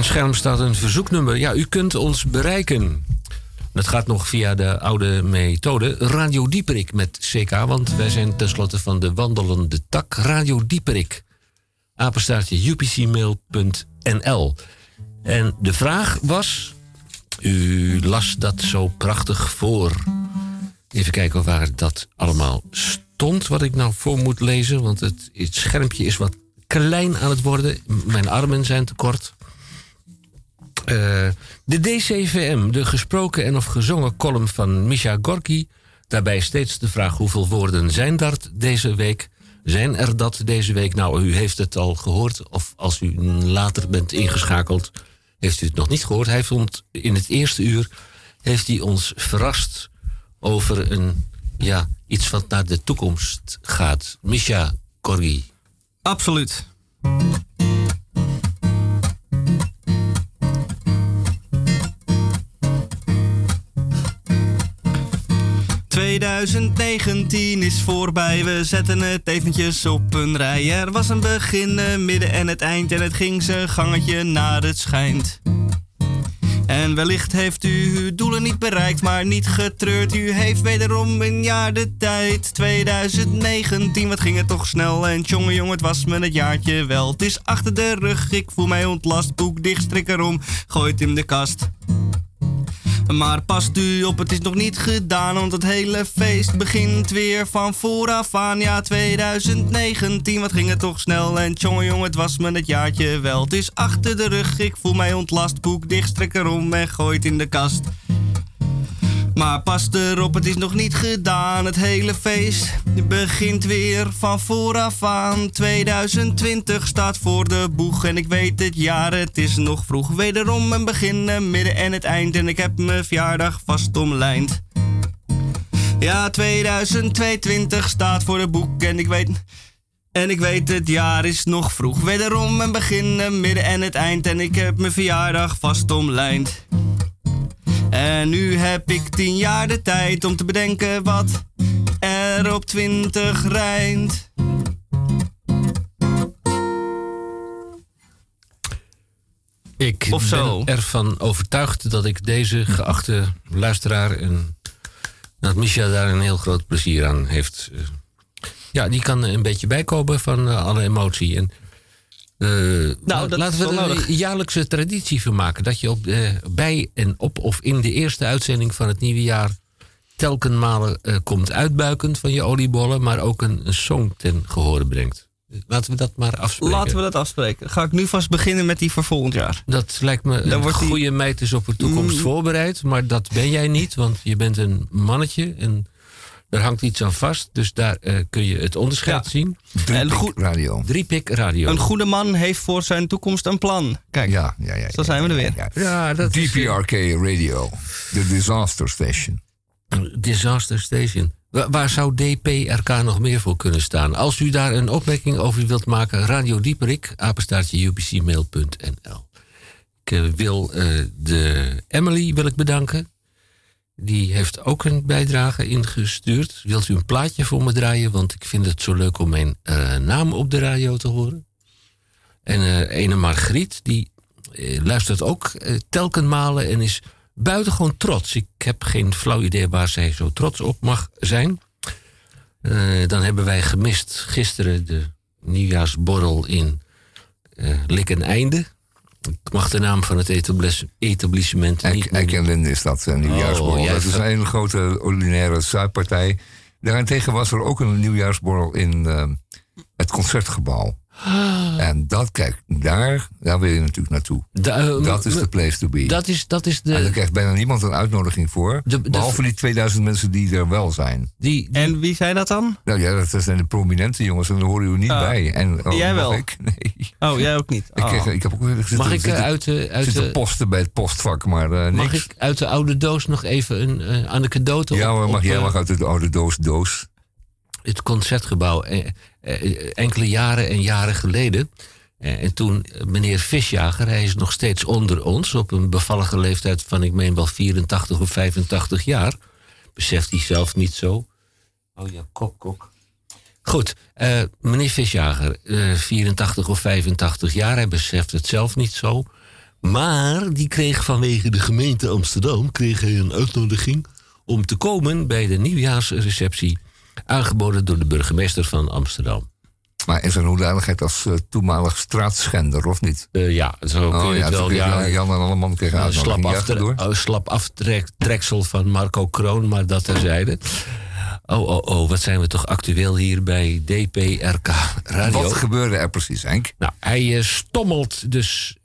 S1: Mijn scherm staat een verzoeknummer. Ja, u kunt ons bereiken. Dat gaat nog via de oude methode. Radio Dieperik met CK, want wij zijn tenslotte van de wandelende tak. Radio Dieperik. Apenstaartje upcmail.nl. En de vraag was. U las dat zo prachtig voor. Even kijken waar dat allemaal stond. Wat ik nou voor moet lezen. Want het, het schermpje is wat klein aan het worden. Mijn armen zijn te kort. Eh, de DCVM, de gesproken en of gezongen column van Misha Gorky. Daarbij steeds de vraag hoeveel woorden zijn dat deze week? Zijn er dat deze week? Nou, u heeft het al gehoord. Of als u later bent ingeschakeld, heeft u het nog niet gehoord. Hij vond in het eerste uur heeft hij ons verrast over een, ja, iets wat naar de toekomst gaat. Misha Gorky.
S2: Absoluut. 2019 is voorbij, we zetten het eventjes op een rij. Er was een begin, een midden en het eind en het ging zijn gangetje naar het schijnt. En wellicht heeft u uw doelen niet bereikt, maar niet getreurd. U heeft wederom een jaar de tijd. 2019, wat ging het toch snel. En jongen, jongen, het was me het jaartje wel. Het is achter de rug, ik voel mij ontlast. Boek dicht, strik erom, gooi het in de kast. Maar past u op, het is nog niet gedaan, want het hele feest begint weer van vooraf aan. Ja, 2019, wat ging het toch snel. En jongen, het was me het jaartje wel. Het is achter de rug, ik voel mij ontlast. Boek dicht, strek erom en gooi het in de kast. Maar pas erop, het is nog niet gedaan. Het hele feest begint weer van vooraf aan. 2020 staat voor de boeg en ik weet het jaar, het is nog vroeg. Wederom een begin, een midden en het eind. En ik heb mijn verjaardag vast omlijnd. Ja, 2022 staat voor de boek en ik weet... En ik weet het jaar is nog vroeg. Wederom een begin, een midden en het eind. En ik heb mijn verjaardag vast omlijnd. En nu heb ik tien jaar de tijd om te bedenken wat er op twintig rijmt.
S1: Ik
S2: Of zo.
S1: ben ervan overtuigd dat ik deze geachte luisteraar en dat Misha daar een heel groot plezier aan heeft. Ja, die kan een beetje bijkomen van eh, alle emotie. En,
S2: Nou, dat
S1: laten we er
S2: nodig.
S1: een jaarlijkse traditie van maken. Dat je op, eh, bij en op of in de eerste uitzending van het nieuwe jaar telkenmalen eh, komt uitbuikend van je oliebollen, maar ook een, een song ten gehore brengt. Laten we dat maar afspreken.
S2: Laten we dat afspreken. Ga ik nu vast beginnen met die voor volgend jaar.
S1: Dat lijkt me
S2: Dan
S1: een
S2: wordt die-
S1: goede meid is op de toekomst
S2: Mm.
S1: voorbereid. Maar dat ben jij niet, want je bent een mannetje en er hangt iets aan vast. Dus daar eh, kun je het onderscheid
S2: Ja.
S1: zien.
S2: En goed,
S3: Radio.
S1: Driepik radio.
S2: een goede man heeft voor zijn toekomst een plan. Kijk,
S3: Ja, ja, ja.
S2: zo zijn we er weer.
S3: ja.
S1: ja, dat is
S3: DPRK Radio. De Disaster Station.
S1: Disaster Station. Wa- waar zou DPRK nog meer voor kunnen staan? Als u daar een opmerking over wilt maken, Radio Dieperik, apenstaartje upcmail.nl. Ik eh, wil eh, de Emily wil ik bedanken. Die heeft ook een bijdrage ingestuurd. Wilt u een plaatje voor me draaien? Want ik vind het zo leuk om mijn eh, naam op de radio te horen. En eh ene Margriet, die eh, luistert ook telkenmalen en is buitengewoon trots. Ik heb geen flauw idee waar zij zo trots op mag zijn. Dan hebben wij gemist gisteren de nieuwjaarsborrel in Lik en Einde. Ik mag de naam van het etablis- etablissement niet
S3: en is dat, een nieuwjaarsborrel.
S1: Oh,
S3: dat is een hele grote ordinaire zuidpartij. Daarentegen was er ook een nieuwjaarsborrel in eh, het Concertgebouw.
S1: Ah.
S3: En dat, kijk, daar, daar wil je natuurlijk naartoe.
S1: Da- eh,
S3: Dat is de place to be.
S1: dat is, dat is
S3: En daar
S1: de.
S3: krijgt bijna niemand een uitnodiging voor.
S1: De- de-
S3: behalve die 2000 mensen die er wel zijn.
S1: Die, die-
S2: En wie zei dat dan?
S3: Nou ja, dat zijn de prominente jongens en daar horen u niet
S2: Ah.
S3: bij. En, oh,
S2: Jij wel?
S3: Ik? [laughs] Nee.
S2: Oh, jij ook niet.
S3: Ik, kreeg, ik heb ook weer zitten,
S1: mag ik eh,
S3: zitten,
S1: uit de, uit
S3: zitten
S1: de,
S3: posten bij het postvak, maar eh,
S1: mag ik uit de oude doos nog even een eh, anekdote
S3: ja,
S1: op,
S3: maar mag,
S1: op,
S3: jij
S1: eh,
S3: mag uit de oude doos doos.
S1: het concertgebouw eh, eh, enkele jaren en jaren geleden. Eh, en toen eh, meneer Visjager, hij is nog steeds onder ons op een bevallige leeftijd van, ik meen wel 84 of 85 jaar. Beseft hij zelf niet zo. Oh ja, kok, kok. Goed, eh, meneer Visjager, eh 84 of 85 jaar, hij beseft het zelf niet zo. Maar die kreeg vanwege de gemeente Amsterdam kreeg hij een uitnodiging om te komen bij de nieuwjaarsreceptie, aangeboden door de burgemeester van Amsterdam.
S3: Maar in zijn hoedanigheid als eh, toenmalig straatschender, of niet?
S1: Eh, ja, zo kun je
S3: Oh ja,
S1: het wel. Ja,
S3: Jan en Alleman kregen
S1: een
S3: uitnodiging.
S1: slap, aftre- oh, slap aftreksel van Marco Kroon, maar dat terzijde. Oh, oh, oh, wat zijn we toch actueel hier bij DPRK Radio.
S3: Wat gebeurde er precies, Henk?
S1: Nou, hij eh, stommelt dus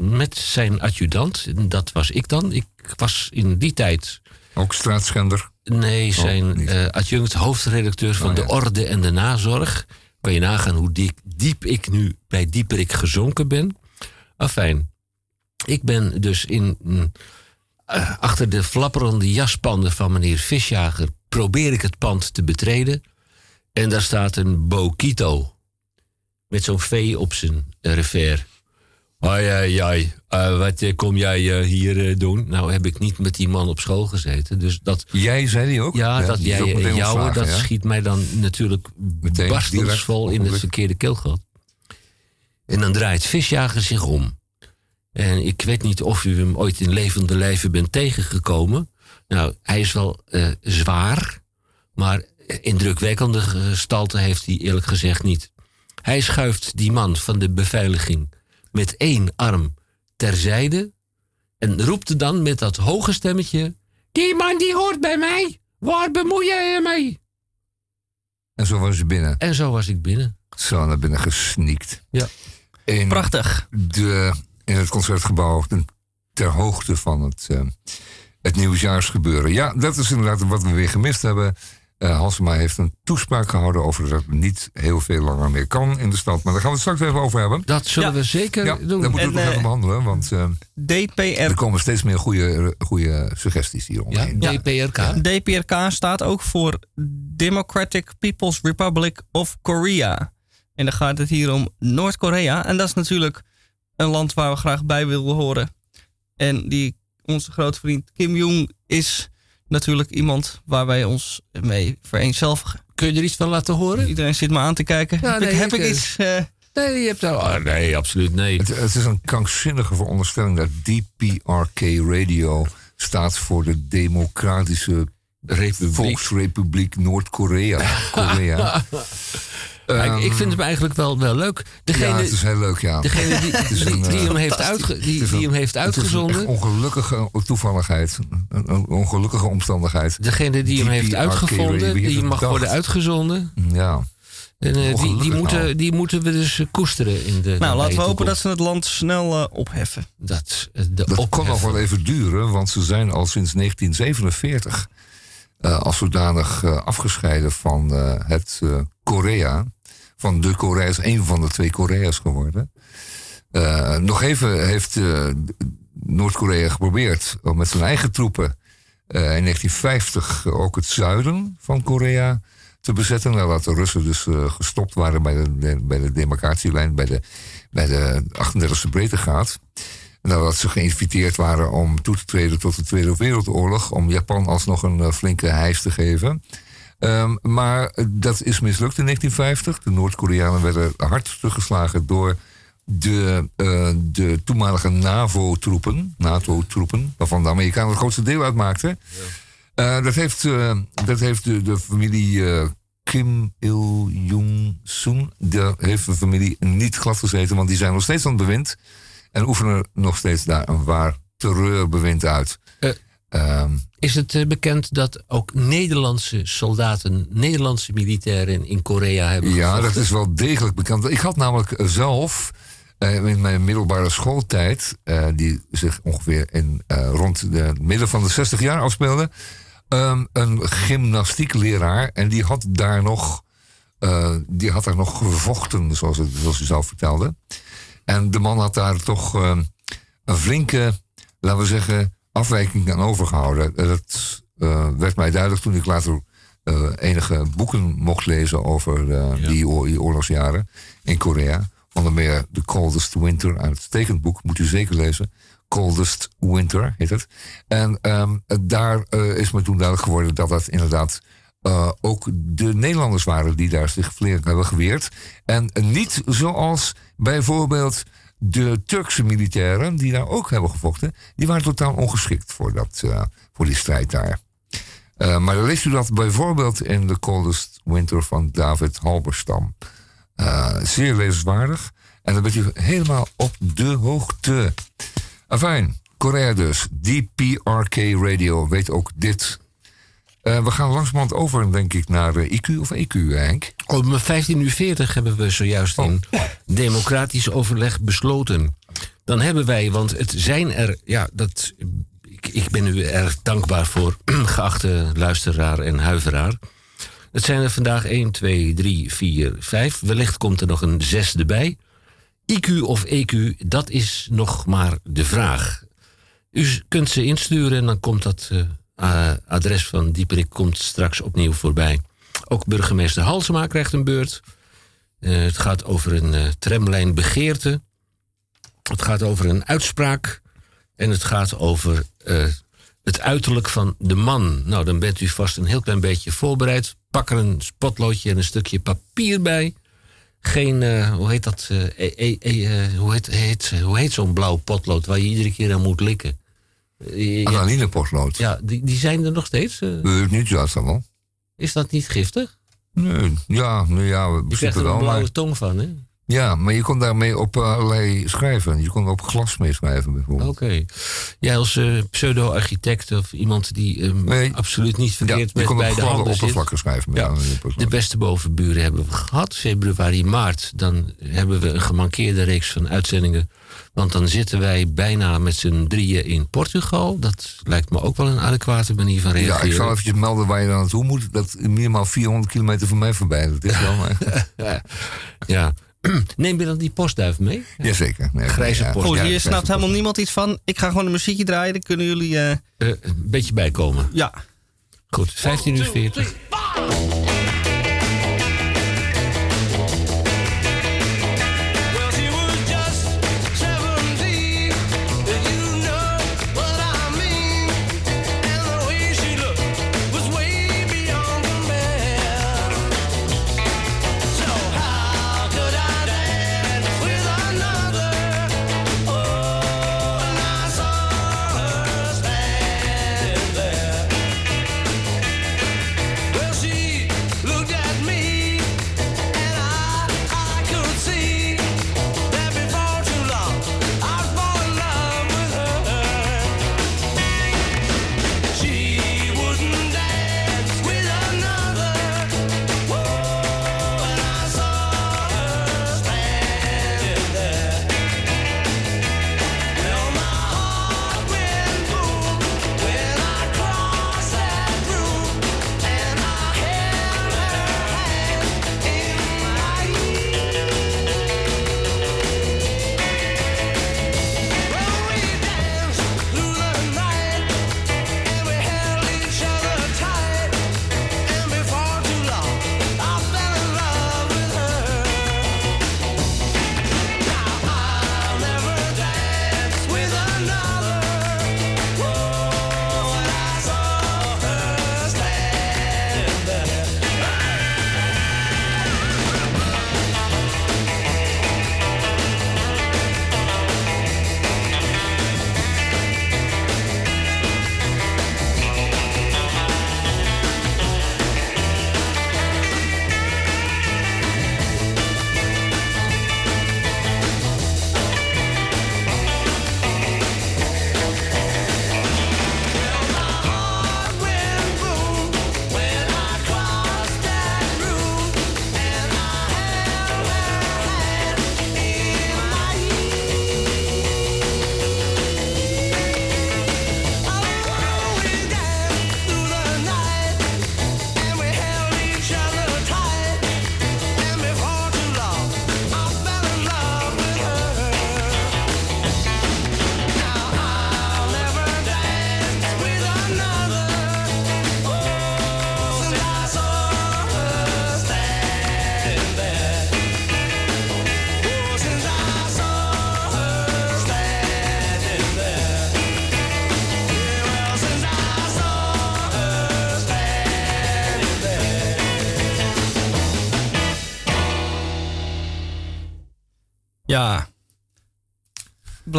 S1: met zijn adjudant. Dat was ik dan. Ik was in die tijd.
S3: Ook straatschender.
S1: Nee, zijn
S3: Oh, niet.
S1: eh, adjunct hoofdredacteur van
S3: Oh,
S1: de. Orde en de Nazorg. Kan je nagaan hoe diep, diep ik nu bij dieperik gezonken ben. Afijn. Ik ben dus in, mm, eh, achter de flapperende jaspanden van meneer Visjager. probeer ik het pand te betreden. En daar staat een Bokito. Met zo'n V op zijn revers. Hoi, hoi, hoi. Eh, wat eh, kom jij eh, hier doen? Nou heb ik niet met die man op school gezeten. Dus dat,
S3: Jij zei die ook?
S1: ja, dat jij
S3: meteen
S1: jou,
S3: ontslagen,
S1: dat
S3: ja?
S1: schiet mij dan natuurlijk barstelsvol in het verkeerde keelgat. En dan draait Visjager zich om. En ik weet niet of u hem ooit in levende lijven bent tegengekomen. Nou, hij is wel zwaar, maar indrukwekkende gestalte heeft hij eerlijk gezegd niet. Hij schuift die man van de beveiliging met één arm terzijde en roept er dan met dat hoge stemmetje: Die man die hoort bij mij, waar bemoei je je mee?
S3: En zo was je binnen.
S1: En zo was ik binnen.
S3: Zo naar binnen gesneakt.
S1: Ja.
S3: In,
S2: Prachtig.
S3: de, in het concertgebouw ten- ter hoogte van het, eh, het nieuwsjaarsgebeuren. Ja, dat is inderdaad wat we weer gemist hebben. Eh Halsema heeft een toespraak gehouden over dat het niet heel veel langer meer kan in de stad. Maar daar gaan we het straks even over hebben.
S1: Dat zullen
S2: Ja.
S1: we zeker
S3: Ja,
S1: doen.
S3: dat moeten we nog
S2: eh,
S3: even behandelen, want eh,
S2: DPR,
S3: er komen steeds meer goede, goede suggesties hier
S1: Ja. DPRK.
S2: DPRK staat ook voor Democratic People's Republic of Korea. En dan gaat het hier om Noord-Korea. En dat is natuurlijk een land waar we graag bij willen horen. En die, onze grote vriend Kim Jong is natuurlijk iemand waar wij ons mee vereenzelvigen.
S1: Kun je er iets van laten horen?
S2: Iedereen zit me aan te kijken.
S1: Ja,
S2: heb
S1: nee,
S2: ik, heb
S1: ik,
S2: ik
S1: eh,
S2: iets... eh,
S1: Nee, je hebt nou... oh, nee, absoluut nee.
S3: Het, het is een krankzinnige veronderstelling dat DPRK Radio staat voor de Democratische
S1: Republiek.
S3: Volksrepubliek Noord-Korea. [laughs] Korea. [laughs]
S1: Ja, ik, ik
S3: Ehm,
S1: vind hem eigenlijk wel, wel leuk. Degene,
S3: ja, het is heel leuk, ja.
S1: degene die,
S3: Het is
S1: die,
S3: een,
S1: die
S3: eh,
S1: hem heeft, uitge, die, hem heeft
S3: het is een echt
S1: uitgezonden...
S3: ongelukkige toevalligheid. Een, een ongelukkige omstandigheid.
S1: Degene die hem heeft uitgevonden, die mag
S3: bedacht?
S1: worden uitgezonden.
S3: Ja.
S1: En, eh, die, die, moeten,
S3: nou.
S1: die moeten we dus eh, koesteren in de
S2: nou, laten we hopen dat ze het land snel opheffen.
S1: Dat, de
S3: Dat kon nog wel even duren, want ze zijn al sinds 1947 eh, als zodanig afgescheiden van eh, het eh, Korea. Van de Korea's, één van de twee Korea's geworden. Eh, nog even heeft eh, Noord-Korea geprobeerd om met zijn eigen troepen eh, in 1950 ook het zuiden van Korea te bezetten. Nadat de Russen dus gestopt waren bij de, bij de demarcatielijn, bij de, bij de 38e breedtegraad. Nadat ze geïnviteerd waren om toe te treden tot de Tweede Wereldoorlog. Om Japan alsnog een flinke hijs te geven. Ehm, maar dat is mislukt in 1950. De Noord-Koreanen werden hard teruggeslagen door de, eh, de toenmalige NAVO-troepen. NATO-troepen, waarvan de Amerikanen het grootste deel uitmaakten. Eh, dat heeft, eh, dat heeft de, de familie Kim Il-jung-soon... de heeft de familie niet glad gezeten... want die zijn nog steeds aan het bewind... en oefenen nog steeds daar een waar terreurbewind uit.
S1: Eh,
S3: Ehm,
S1: Is het eh, bekend dat ook Nederlandse soldaten, Nederlandse militairen in Korea hebben
S3: Ja,
S1: gevochten?
S3: dat is wel degelijk bekend. Ik had namelijk zelf eh, in mijn middelbare schooltijd, eh, die zich ongeveer in, eh, rond de midden van de 60 jaar afspeelde, ehm, een gymnastiekleraar. En die had daar nog, eh, die had daar nog gevochten, zoals, het, zoals hij zelf vertelde. En de man had daar toch ehm, een flinke, laten we zeggen, afwijking aan overgehouden. Eh, Dat eh, werd mij duidelijk toen ik later eh, enige boeken mocht lezen over die, oor- die oorlogsjaren in Korea. Onder meer The Coldest Winter, een uitstekend boek, moet u zeker lezen. Coldest Winter heet het. En ehm, daar is me toen duidelijk geworden dat dat inderdaad ook de Nederlanders waren die daar zich flink hebben geweerd. En niet zoals bijvoorbeeld de Turkse militairen die daar ook hebben gevochten, die waren totaal ongeschikt voor, dat, eh, voor die strijd daar. Eh, maar dan leest u dat bijvoorbeeld in The Coldest Winter van David Halberstam. Eh, zeer lezenswaardig. En dan bent u helemaal op de hoogte. Afijn, Korea dus. DPRK Radio weet ook dit. Eh, we gaan langzamerhand over, denk ik, naar eh, IQ of EQ, Henk.
S8: Om 15.40 uur hebben we zojuist in democratisch overleg besloten. Dan hebben wij, want het zijn er, ja, dat, ik, ik ben u erg dankbaar voor, [clears throat] geachte luisteraar en huiveraar. Het zijn er vandaag 1, 2, 3, 4, 5. Wellicht komt er nog een zesde bij. IQ of EQ, dat is nog maar de vraag. U kunt ze insturen en dan komt dat eh, eh, adres van Dieperik komt straks opnieuw voorbij. Ook burgemeester Halsema krijgt een beurt. Eh, het gaat over een eh, tramlijn begeerte. Het gaat over een uitspraak. En het gaat over het uiterlijk van de man. Nou, dan bent u vast een heel klein beetje voorbereid. Pak er een spotloodje en een stukje papier bij. Geen, hoe heet dat? e- e- e- hoe heet, hoe heet zo'n blauw potlood waar je iedere keer aan moet likken? Eh, ja,
S3: Ananine potlood.
S8: ja, die, die zijn er nog steeds.
S3: Weet ik niet, dat wel.
S8: is dat niet giftig?
S3: Nee, ja, nou ja, we
S8: Je krijgt er een
S3: wel.
S8: blauwe
S3: Maar,
S8: tong van, hè?
S3: Ja, maar je kon daarmee op eh, allerlei schrijven. Je kon op glas mee schrijven, bijvoorbeeld.
S8: Oké. Jij als eh, pseudo-architect of iemand die eh,
S3: Nee.
S8: absoluut niet
S3: Ja,
S8: verkeerd
S3: je
S8: met
S3: kon
S8: beide handen
S3: oppervlakken schrijven.
S8: Ja. De beste bovenburen hebben we gehad. Februari, maart. Dan hebben we een gemankeerde reeks van uitzendingen. Want dan zitten wij bijna met z'n drieën in Portugal. Dat lijkt me ook wel een adequate manier van
S3: Ja,
S8: reageren.
S3: ik zal eventjes melden waar je dan naartoe moet. Dat is minimaal 400 kilometer van mij voorbij. Dat is wel... [laughs]
S8: Ja. [clears throat] Neem je dan die postduif mee?
S3: Jazeker. Nee,
S8: Grijze
S3: ja.
S8: post.
S2: Goed,
S3: Ja,
S2: hier
S3: grijze
S2: snapt
S3: post.
S2: helemaal niemand iets van. Ik ga gewoon een muziekje draaien. Dan kunnen jullie... eh,
S8: Eh, een beetje bijkomen.
S2: ja.
S8: Goed, 15 uur 40.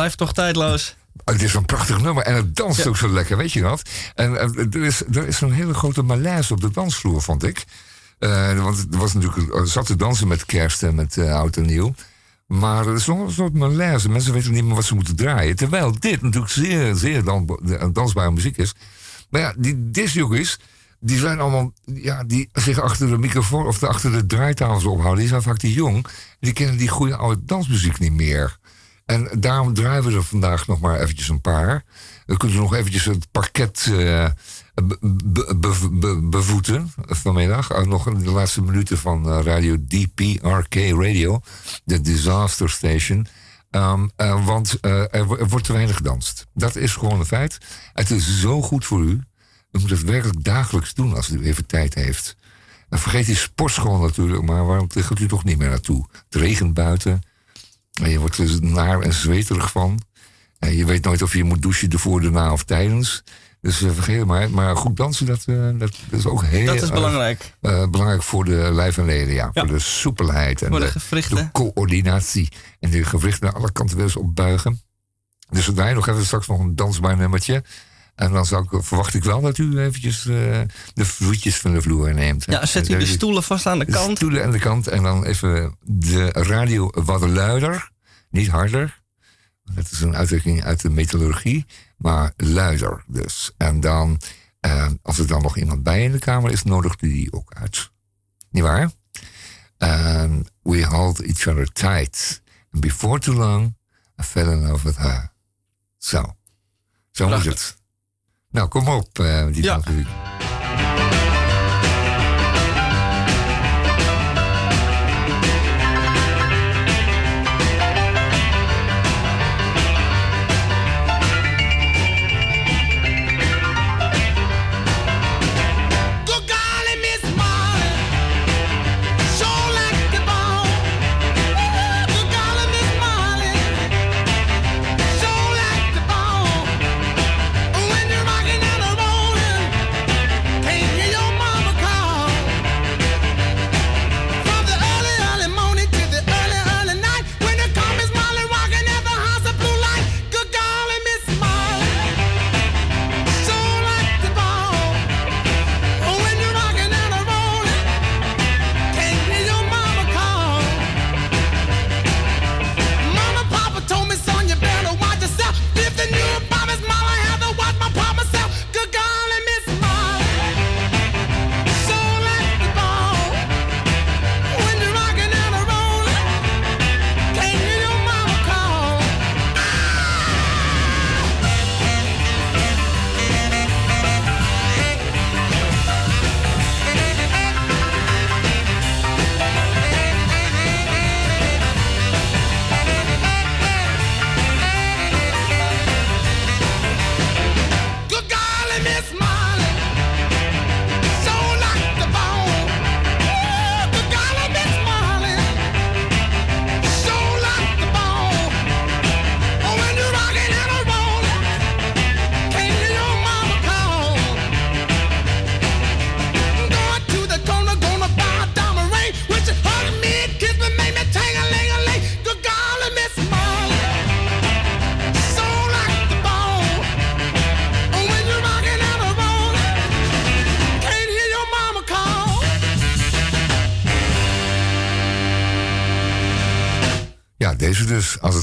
S2: Blijft toch tijdloos.
S3: Het is een prachtig nummer en het danst
S2: Ja.
S3: ook zo lekker, weet je dat? En eh, er is, er is een hele grote malaise op de dansvloer, vond ik. Eh, want er was natuurlijk er zat te dansen met kerst en met eh, oud en nieuw. Maar er is nog een soort malaise. Mensen weten niet meer wat ze moeten draaien. Terwijl dit natuurlijk zeer, zeer dan, dansbare muziek is. Maar ja, die discjockeys, die zijn allemaal... Ja, die zich achter de microfoon of achter de draaitafels ophouden... die zijn vaak te jong. Die kennen die goede oude dansmuziek niet meer. En daarom draaien we er vandaag nog maar eventjes een paar. We kunnen nog eventjes het parket eh, be- be- be- be- bevoeten vanmiddag. Nog in de laatste minuten van eh, radio DPRK Radio, de Disaster Station. Ehm, eh, want er, er wordt te weinig gedanst. Dat is gewoon een feit. Het is zo goed voor u. U moet het werkelijk dagelijks doen als u even tijd heeft. En vergeet die sportschool natuurlijk, maar waarom gaat u toch niet meer naartoe? Het regent buiten. En je wordt er naar en zweterig van. En je weet nooit of je moet douchen ervoor, erna of tijdens. Dus eh, vergeet het maar. Maar goed dansen, dat, eh, dat, dat is ook heel
S2: Dat is belangrijk.
S3: eh, belangrijk voor de lijf en leden, ja.
S2: Ja.
S3: Voor de soepelheid en
S2: Voor de gewrichten.
S3: de coördinatie. En de gewrichten naar alle kanten wel eens opbuigen. Dus we draaien nog even straks nog een dansbaar nummertje. En dan zou ik, verwacht ik wel dat u eventjes eh, de voetjes van de vloer neemt.
S2: Ja, zet u de stoelen vast aan de
S3: De
S2: kant.
S3: stoelen aan de kant en dan even de radio wat luider. Niet harder. Dat is een uitdrukking uit de metallurgie. Maar luider dus. En dan, eh, als er dan nog iemand bij in de kamer is, nodigt u die ook uit. Niet waar? And we hold each other tight. And before too long, I fell in love with her. Zo. Zo moet
S2: Prachtig.
S3: het. Nou, kom op, eh die
S2: Ja.
S9: Good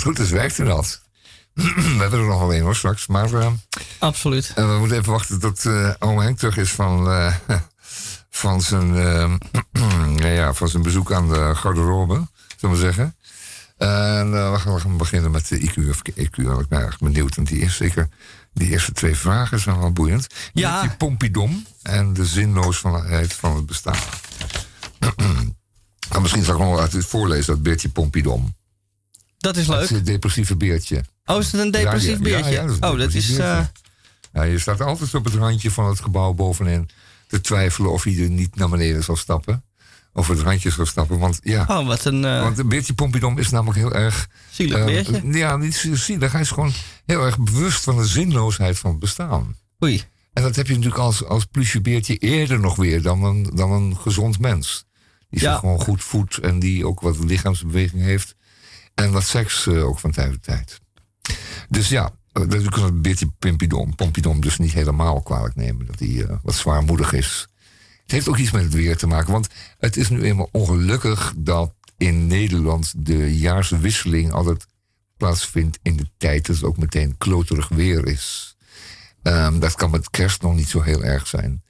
S3: het goed is, werkte dat. [clears throat] We hebben er nog wel één hoor straks. Maar eh,
S2: Absoluut.
S3: eh, we moeten even wachten tot oom Henk terug is van, [laughs] van, zijn, [clears throat] ja, ja, van zijn bezoek aan de garderobe, zullen we zeggen. En we, gaan, beginnen met de IQ of IQ. Ik ben erg benieuwd, want die, is zeker, die eerste twee vragen zijn wel boeiend.
S2: Ja.
S3: Die pompidom en de zinloosheid van het bestaan. [clears throat] En misschien zal ik nog wel uit het voorlezen, dat beertje pompidom.
S2: Dat is
S3: Het
S2: leuk.
S3: is een depressieve beertje.
S2: Oh, is het een depressief
S3: ja,
S2: beertje?
S3: ja, dat
S2: oh, dat is... eh,
S3: beertje. Ja, je staat altijd op het randje van het gebouw bovenin te twijfelen of hij er niet naar beneden zal stappen. Of het randje zal stappen. Want ja,
S2: oh, wat een eh,
S3: want een beertje Pompidom is namelijk heel erg...
S2: zielig
S3: eh,
S2: beertje.
S3: ja, niet zielig. Hij is gewoon heel erg bewust van de zinloosheid van het bestaan.
S2: Oei.
S3: En dat heb je natuurlijk als, als pluchebeertje eerder nog weer dan een, dan een gezond mens. Die
S2: Ja.
S3: zich gewoon goed voedt en die ook wat lichaamsbeweging heeft. En wat seks eh, ook van tijd tot tijd. Dus ja, eh, we kunnen het Beertje Pompidom, Pompidom dus niet helemaal kwalijk nemen. Dat hij eh, wat zwaarmoedig is. Het heeft ook iets met het weer te maken. Want het is nu eenmaal ongelukkig dat in Nederland de jaarswisseling altijd plaatsvindt in de tijd dat het ook meteen kloterig weer is. Ehm, dat kan met kerst nog niet zo heel erg zijn.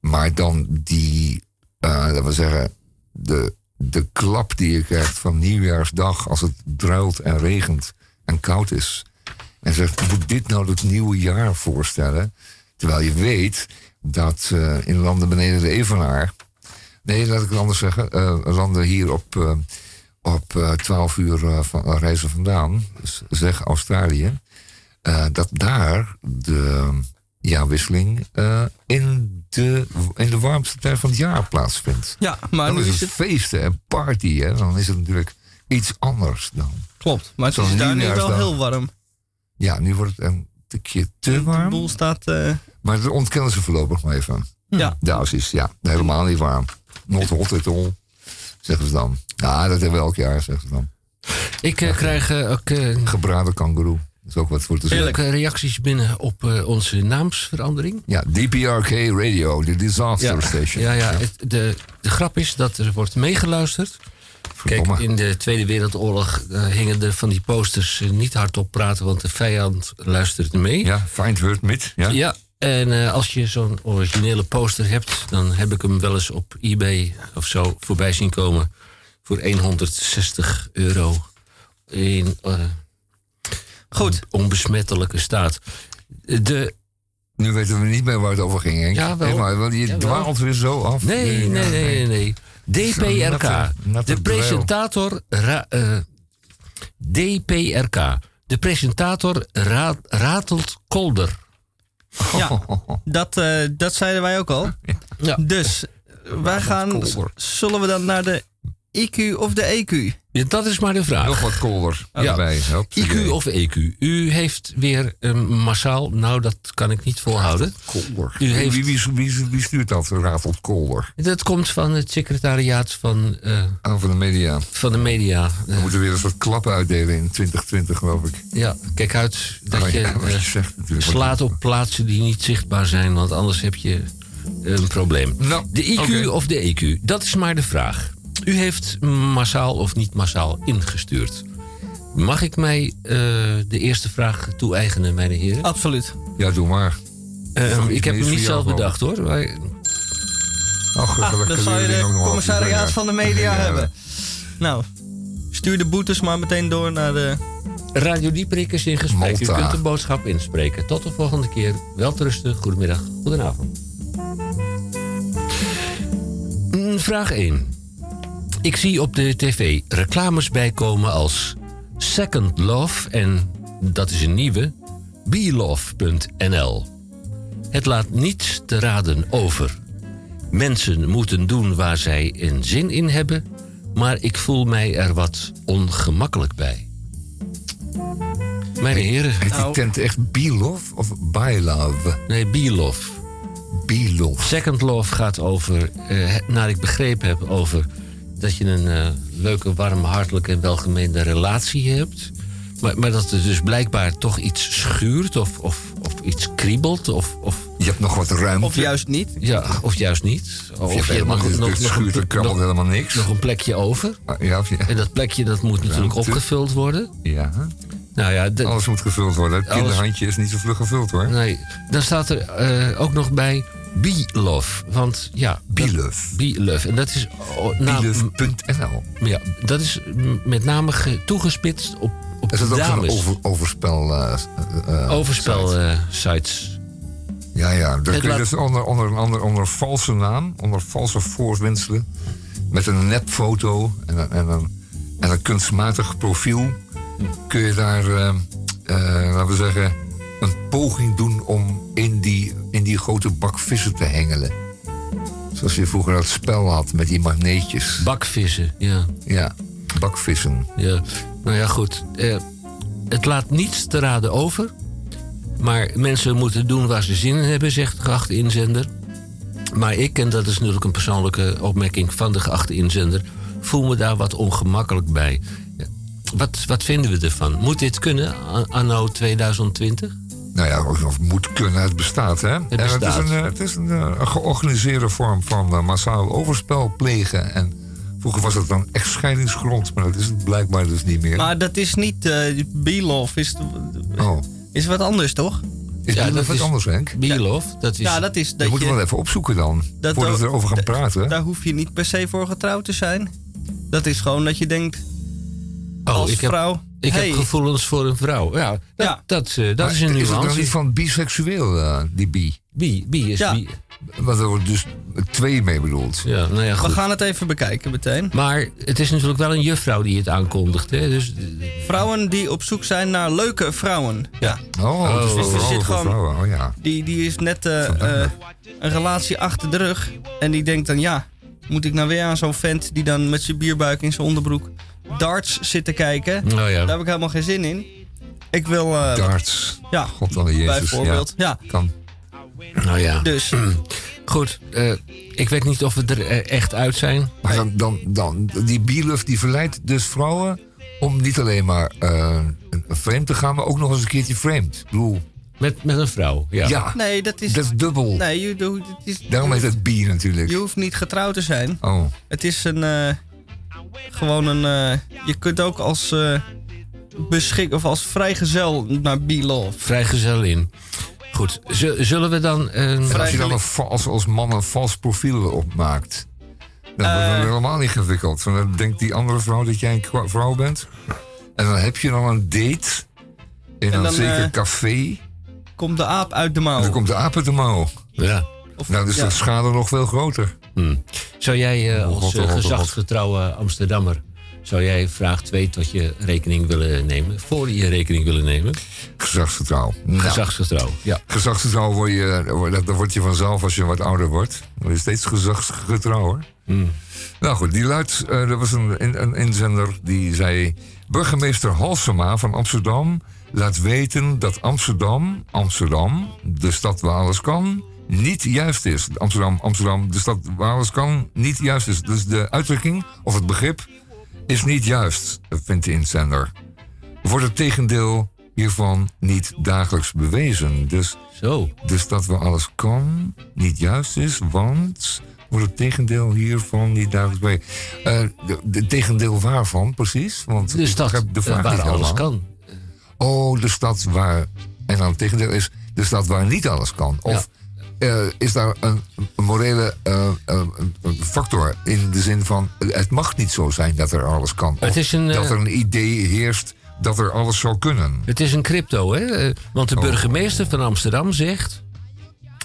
S3: Maar dan die, laten we zeggen, de, de klap die je krijgt van nieuwjaarsdag als het druilt en regent en koud is. En zegt, moet dit nou het nieuwe jaar voorstellen? Terwijl je weet dat eh, in landen beneden de Evenaar... Nee, laat ik het anders zeggen. eh, landen hier op, eh, op eh, 12 uur van, reizen vandaan, dus zeg Australië... dat daar de jaarwisseling eh, in, de, in de warmste tijd van het jaar plaatsvindt.
S2: Ja, maar
S3: dan
S2: nu
S3: is
S2: is
S3: het feesten en party, hè? Dan is het natuurlijk iets anders dan.
S2: Klopt, maar het is daar nu wel
S3: nieuwjaarsdag.
S2: heel warm.
S3: Ja, nu wordt het een tikje te
S2: De
S3: warm.
S2: boel staat... eh,
S3: Maar dat ontkennen ze voorlopig maar even.
S2: Ja.
S3: Ja, precies. Ja, helemaal niet warm. Not hot at all, zeggen ze dan. Ja, dat hebben we elk jaar, zeggen ze dan.
S1: Ik eh, krijg ook
S3: Gebraden kangoeroe. Is ook wat voor te zeggen.
S1: reacties binnen op eh, onze naamsverandering.
S3: Ja, DPRK Radio, de Disaster
S1: Ja,
S3: Station.
S1: ja, ja het, de, de grap is dat er wordt meegeluisterd. Kijk, in de Tweede Wereldoorlog eh, hingen er van die posters eh, niet hardop praten, want de vijand luistert mee.
S3: Ja, Find Hurt Mit. Ja.
S1: Ja, en als je zo'n originele poster hebt, dan heb ik hem wel eens op eBay of zo voorbij zien komen. Voor 160 euro. In
S2: Goed.
S1: onbesmettelijke staat. De,
S3: Nu weten we niet meer waar het over ging, Henk.
S1: Ja, wel.
S3: Maar want je
S1: Jawel.
S3: dwaalt weer zo af.
S1: nee, nee, nee, nee, nee. DPRK.
S3: Natte
S1: De presentator. ra- eh, DPRK. De presentator ra- ratelt kolder.
S2: Ja, dat, eh, dat zeiden wij ook al.
S1: Ja.
S2: Dus wij gaan. Zullen we dan naar de IQ of de EQ?
S1: Ja, dat is maar de vraag.
S3: Nog wat kolder
S1: Ja. IQ of EQ? U heeft weer een massaal. Nou, dat kan ik niet volhouden.
S3: Kolder.
S1: U heeft-
S3: Wie, wie, wie, wie stuurt dat? Ratelt kolder.
S1: Dat komt van het secretariaat van, eh,
S3: Aan van de media.
S1: van de media.
S3: We moeten weer een soort klappen uitdelen in 2020, geloof ik.
S1: ja, kijk uit dat
S3: Oh,
S1: je
S3: ja, je
S1: eh,
S3: zegt natuurlijk.
S1: slaat op plaatsen die niet zichtbaar zijn, want anders heb je een probleem.
S3: Nou,
S1: De IQ of de EQ? Dat is maar de vraag. U heeft massaal of niet massaal ingestuurd. Mag ik mij eh, de eerste vraag toe-eigenen, mijn heren?
S2: Absoluut.
S3: Ja, doe maar.
S1: Eh,
S3: Zoiets
S1: ik heb hem niet zelf bedacht hoor. Maar,
S3: Ach,
S2: Ah,
S3: gelukkig
S2: dan zou je de commissariaat van de media
S3: Ja,
S2: hebben. Nou, stuur de boetes maar meteen door naar de.
S1: Radio Dieprik is in gesprek. U kunt de boodschap inspreken. Tot de volgende keer. Welterusten. Goedemiddag. Goedenavond. Mm, Vraag 1. Ik zie op de tv reclames bijkomen als Second Love en, dat is een nieuwe, belove.nl. Het laat niets te raden over. Mensen moeten doen waar zij een zin in hebben, maar ik voel mij er wat ongemakkelijk bij. Mijn heren,
S3: Heet die
S2: Nou.
S3: tent echt Bielove of Bylove?
S1: nee, Belove.
S3: Bielove.
S1: Second Love gaat over, eh, naar ik begrepen heb, over dat je een eh, leuke, warme, hartelijke en welgemeende relatie hebt. Maar, maar dat er dus blijkbaar toch iets schuurt of, of, of iets kriebelt. Of, of,
S3: Je hebt nog wat ruimte.
S2: Of juist niet.
S1: ja, of juist niet.
S3: Of je hebt helemaal
S1: nog, nog,
S3: er krabbelt helemaal niks.
S1: nog een plekje over.
S3: Ah, Ja, of je,
S1: En dat plekje dat moet natuurlijk
S3: Ruimte.
S1: opgevuld worden.
S3: ja.
S1: Nou ja, de-
S3: Alles moet gevuld worden. Het
S1: Alles-
S3: kinderhandje is niet zo vlug gevuld hoor.
S1: nee, dan staat er eh, ook nog bij Be Love. Want ja. Be Love. En dat is, oh,
S3: Bielove.nl.
S1: Ja, dat is met name ge- toegespitst op, op
S3: Is dat ook zo'n over, overspel? eh,
S1: Overspel
S3: site?
S1: sites.
S3: Ja, ja.
S1: Het
S3: kun je dus onder, onder, onder een valse naam, onder valse voorwendselen, met een nepfoto en een, en een, en een kunstmatig profiel, kun je daar, laten we zeggen, een poging doen om in die, in die grote bak vissen te hengelen. Zoals je vroeger dat spel had met die magneetjes.
S1: Bakvissen, ja.
S3: Ja, bakvissen.
S1: ja. Nou ja, goed. Eh, het laat niets te raden over. Maar mensen moeten doen waar ze zin in hebben, zegt de geachte inzender. Maar ik, en dat is natuurlijk een persoonlijke opmerking van de geachte inzender, voel me daar wat ongemakkelijk bij. Wat, wat vinden we ervan? Moet dit kunnen, anno 2020?
S3: Nou ja, of, of moet kunnen, het bestaat, hè?
S1: Het
S3: En het is een, eh, het is een, eh, een georganiseerde vorm van eh, massaal overspel plegen. En vroeger was het dan echtscheidingsgrond, maar dat is het blijkbaar dus niet meer.
S2: Maar dat is niet uh, Bilof, is,
S3: oh.
S2: is wat anders toch?
S3: Is
S1: Ja, dat
S3: wat
S1: is-
S3: anders, Henk?
S1: Bierlof, dat is...
S2: Ja, dat is
S3: Dat we
S2: je,
S3: wel even opzoeken dan,
S2: dat
S3: voordat we erover gaan praten.
S2: daar hoef je niet per se voor getrouwd te zijn. Dat is gewoon dat je denkt
S1: oh,
S2: als
S1: ik heb,
S2: vrouw...
S1: ik
S2: hey,
S1: heb gevoelens voor een vrouw. Ja, dat,
S2: Ja.
S1: dat, eh, dat is een
S3: is het dan
S1: nuance.
S3: niet van biseksueel, eh, die bi?
S1: Bi, bi is
S2: Ja.
S1: bi.
S3: Want er wordt dus twee mee bedoeld.
S1: Ja, nou ja,
S2: we gaan het even bekijken meteen.
S1: Maar het is natuurlijk wel een juffrouw die het aankondigt. Hè? Dus,
S2: Vrouwen die op zoek zijn naar leuke vrouwen. Ja.
S3: Oh,
S1: Oh. Er
S3: vooral
S2: zit gewoon-
S3: vrouwen. Oh ja.
S2: Die, die is net eh, een relatie achter de rug. En die denkt dan, ja, moet ik nou weer aan zo'n vent die dan met zijn bierbuik in zijn onderbroek darts zit te kijken.
S1: nou ja.
S2: Daar heb ik helemaal geen zin in. Ik wil, eh,
S3: Darts.
S2: ja,
S3: God dan Jezus.
S2: bijvoorbeeld. Ja.
S3: Ja, kan.
S1: nou ja.
S2: Dus, [clears throat]
S1: Goed, eh, ik weet niet of we er eh, echt uit zijn.
S3: Maar dan, dan, dan, die bierluf die verleidt dus vrouwen om niet alleen maar eh, een vreemd te gaan, maar ook nog eens een keertje vreemd. Ik bedoel,
S1: Met, met een vrouw, ja.
S3: ja,
S2: nee, dat is...
S3: dat is dubbel.
S2: Nee, je, doet- het is,
S3: Daarom heet het bier natuurlijk.
S2: je hoeft niet getrouwd te zijn.
S3: Oh,
S2: Het is een... gewoon een... eh, je kunt ook als... eh, beschik of als vrijgezel naar Be-Love.
S1: Vrijgezel in. Goed, zullen we dan...
S3: en als je dan een vals, als man een vals profiel opmaakt, dan wordt het
S2: Eh.
S3: helemaal ingewikkeld. Want dan denkt die andere vrouw dat jij een vrouw bent. En dan heb je dan een date in
S2: En
S3: een
S2: dan,
S3: zeker café.
S2: Komt de aap uit de mouw.
S3: En dan komt de aap uit de mouw.
S1: ja.
S2: Of-
S3: Nou, dus
S2: ja.
S3: de schade nog veel groter.
S1: Hm. Zou jij
S3: Oh,
S1: als
S3: oh,
S1: gezagsgetrouwe Amsterdammer... zou jij vraag 2 tot je rekening willen nemen? Voor je rekening willen nemen?
S3: Gezagsgetrouw. Nou,
S1: Gezagsgetrouw, ja.
S3: gezagsgetrouw word je, dat dat word je vanzelf als je wat ouder wordt. Dan je steeds gezagsgetrouwer.
S1: Hm.
S3: Nou goed, die luidt, eh, er was een, een inzender die zei... Burgemeester Halsema van Amsterdam laat weten dat Amsterdam, Amsterdam, de stad waar alles kan, niet juist is. Amsterdam, Amsterdam, de stad waar alles kan, niet juist is. Dus de uitdrukking of het begrip is niet juist, vindt de inzender. Wordt het tegendeel hiervan niet dagelijks bewezen. Dus
S1: Zo.
S3: de stad waar alles kan niet juist is, want wordt het tegendeel hiervan niet duidelijk bij. Eh de tegendeel waarvan precies? Want
S1: De
S3: ik
S1: stad
S3: begrijp de
S1: eh,
S3: vraag
S1: waar
S3: niet
S1: alles
S3: helemaal.
S1: kan.
S3: Oh, de stad waar. En dan het tegendeel is de stad waar niet alles kan. Of eh, is daar een, morele eh, eh, factor in de zin van het mag niet zo zijn dat er alles kan.
S1: Het
S3: Of
S1: is een,
S3: dat er een idee heerst dat er alles zou kunnen.
S1: Het is een crypto, hè? Want de
S3: Oh.
S1: burgemeester van Amsterdam zegt...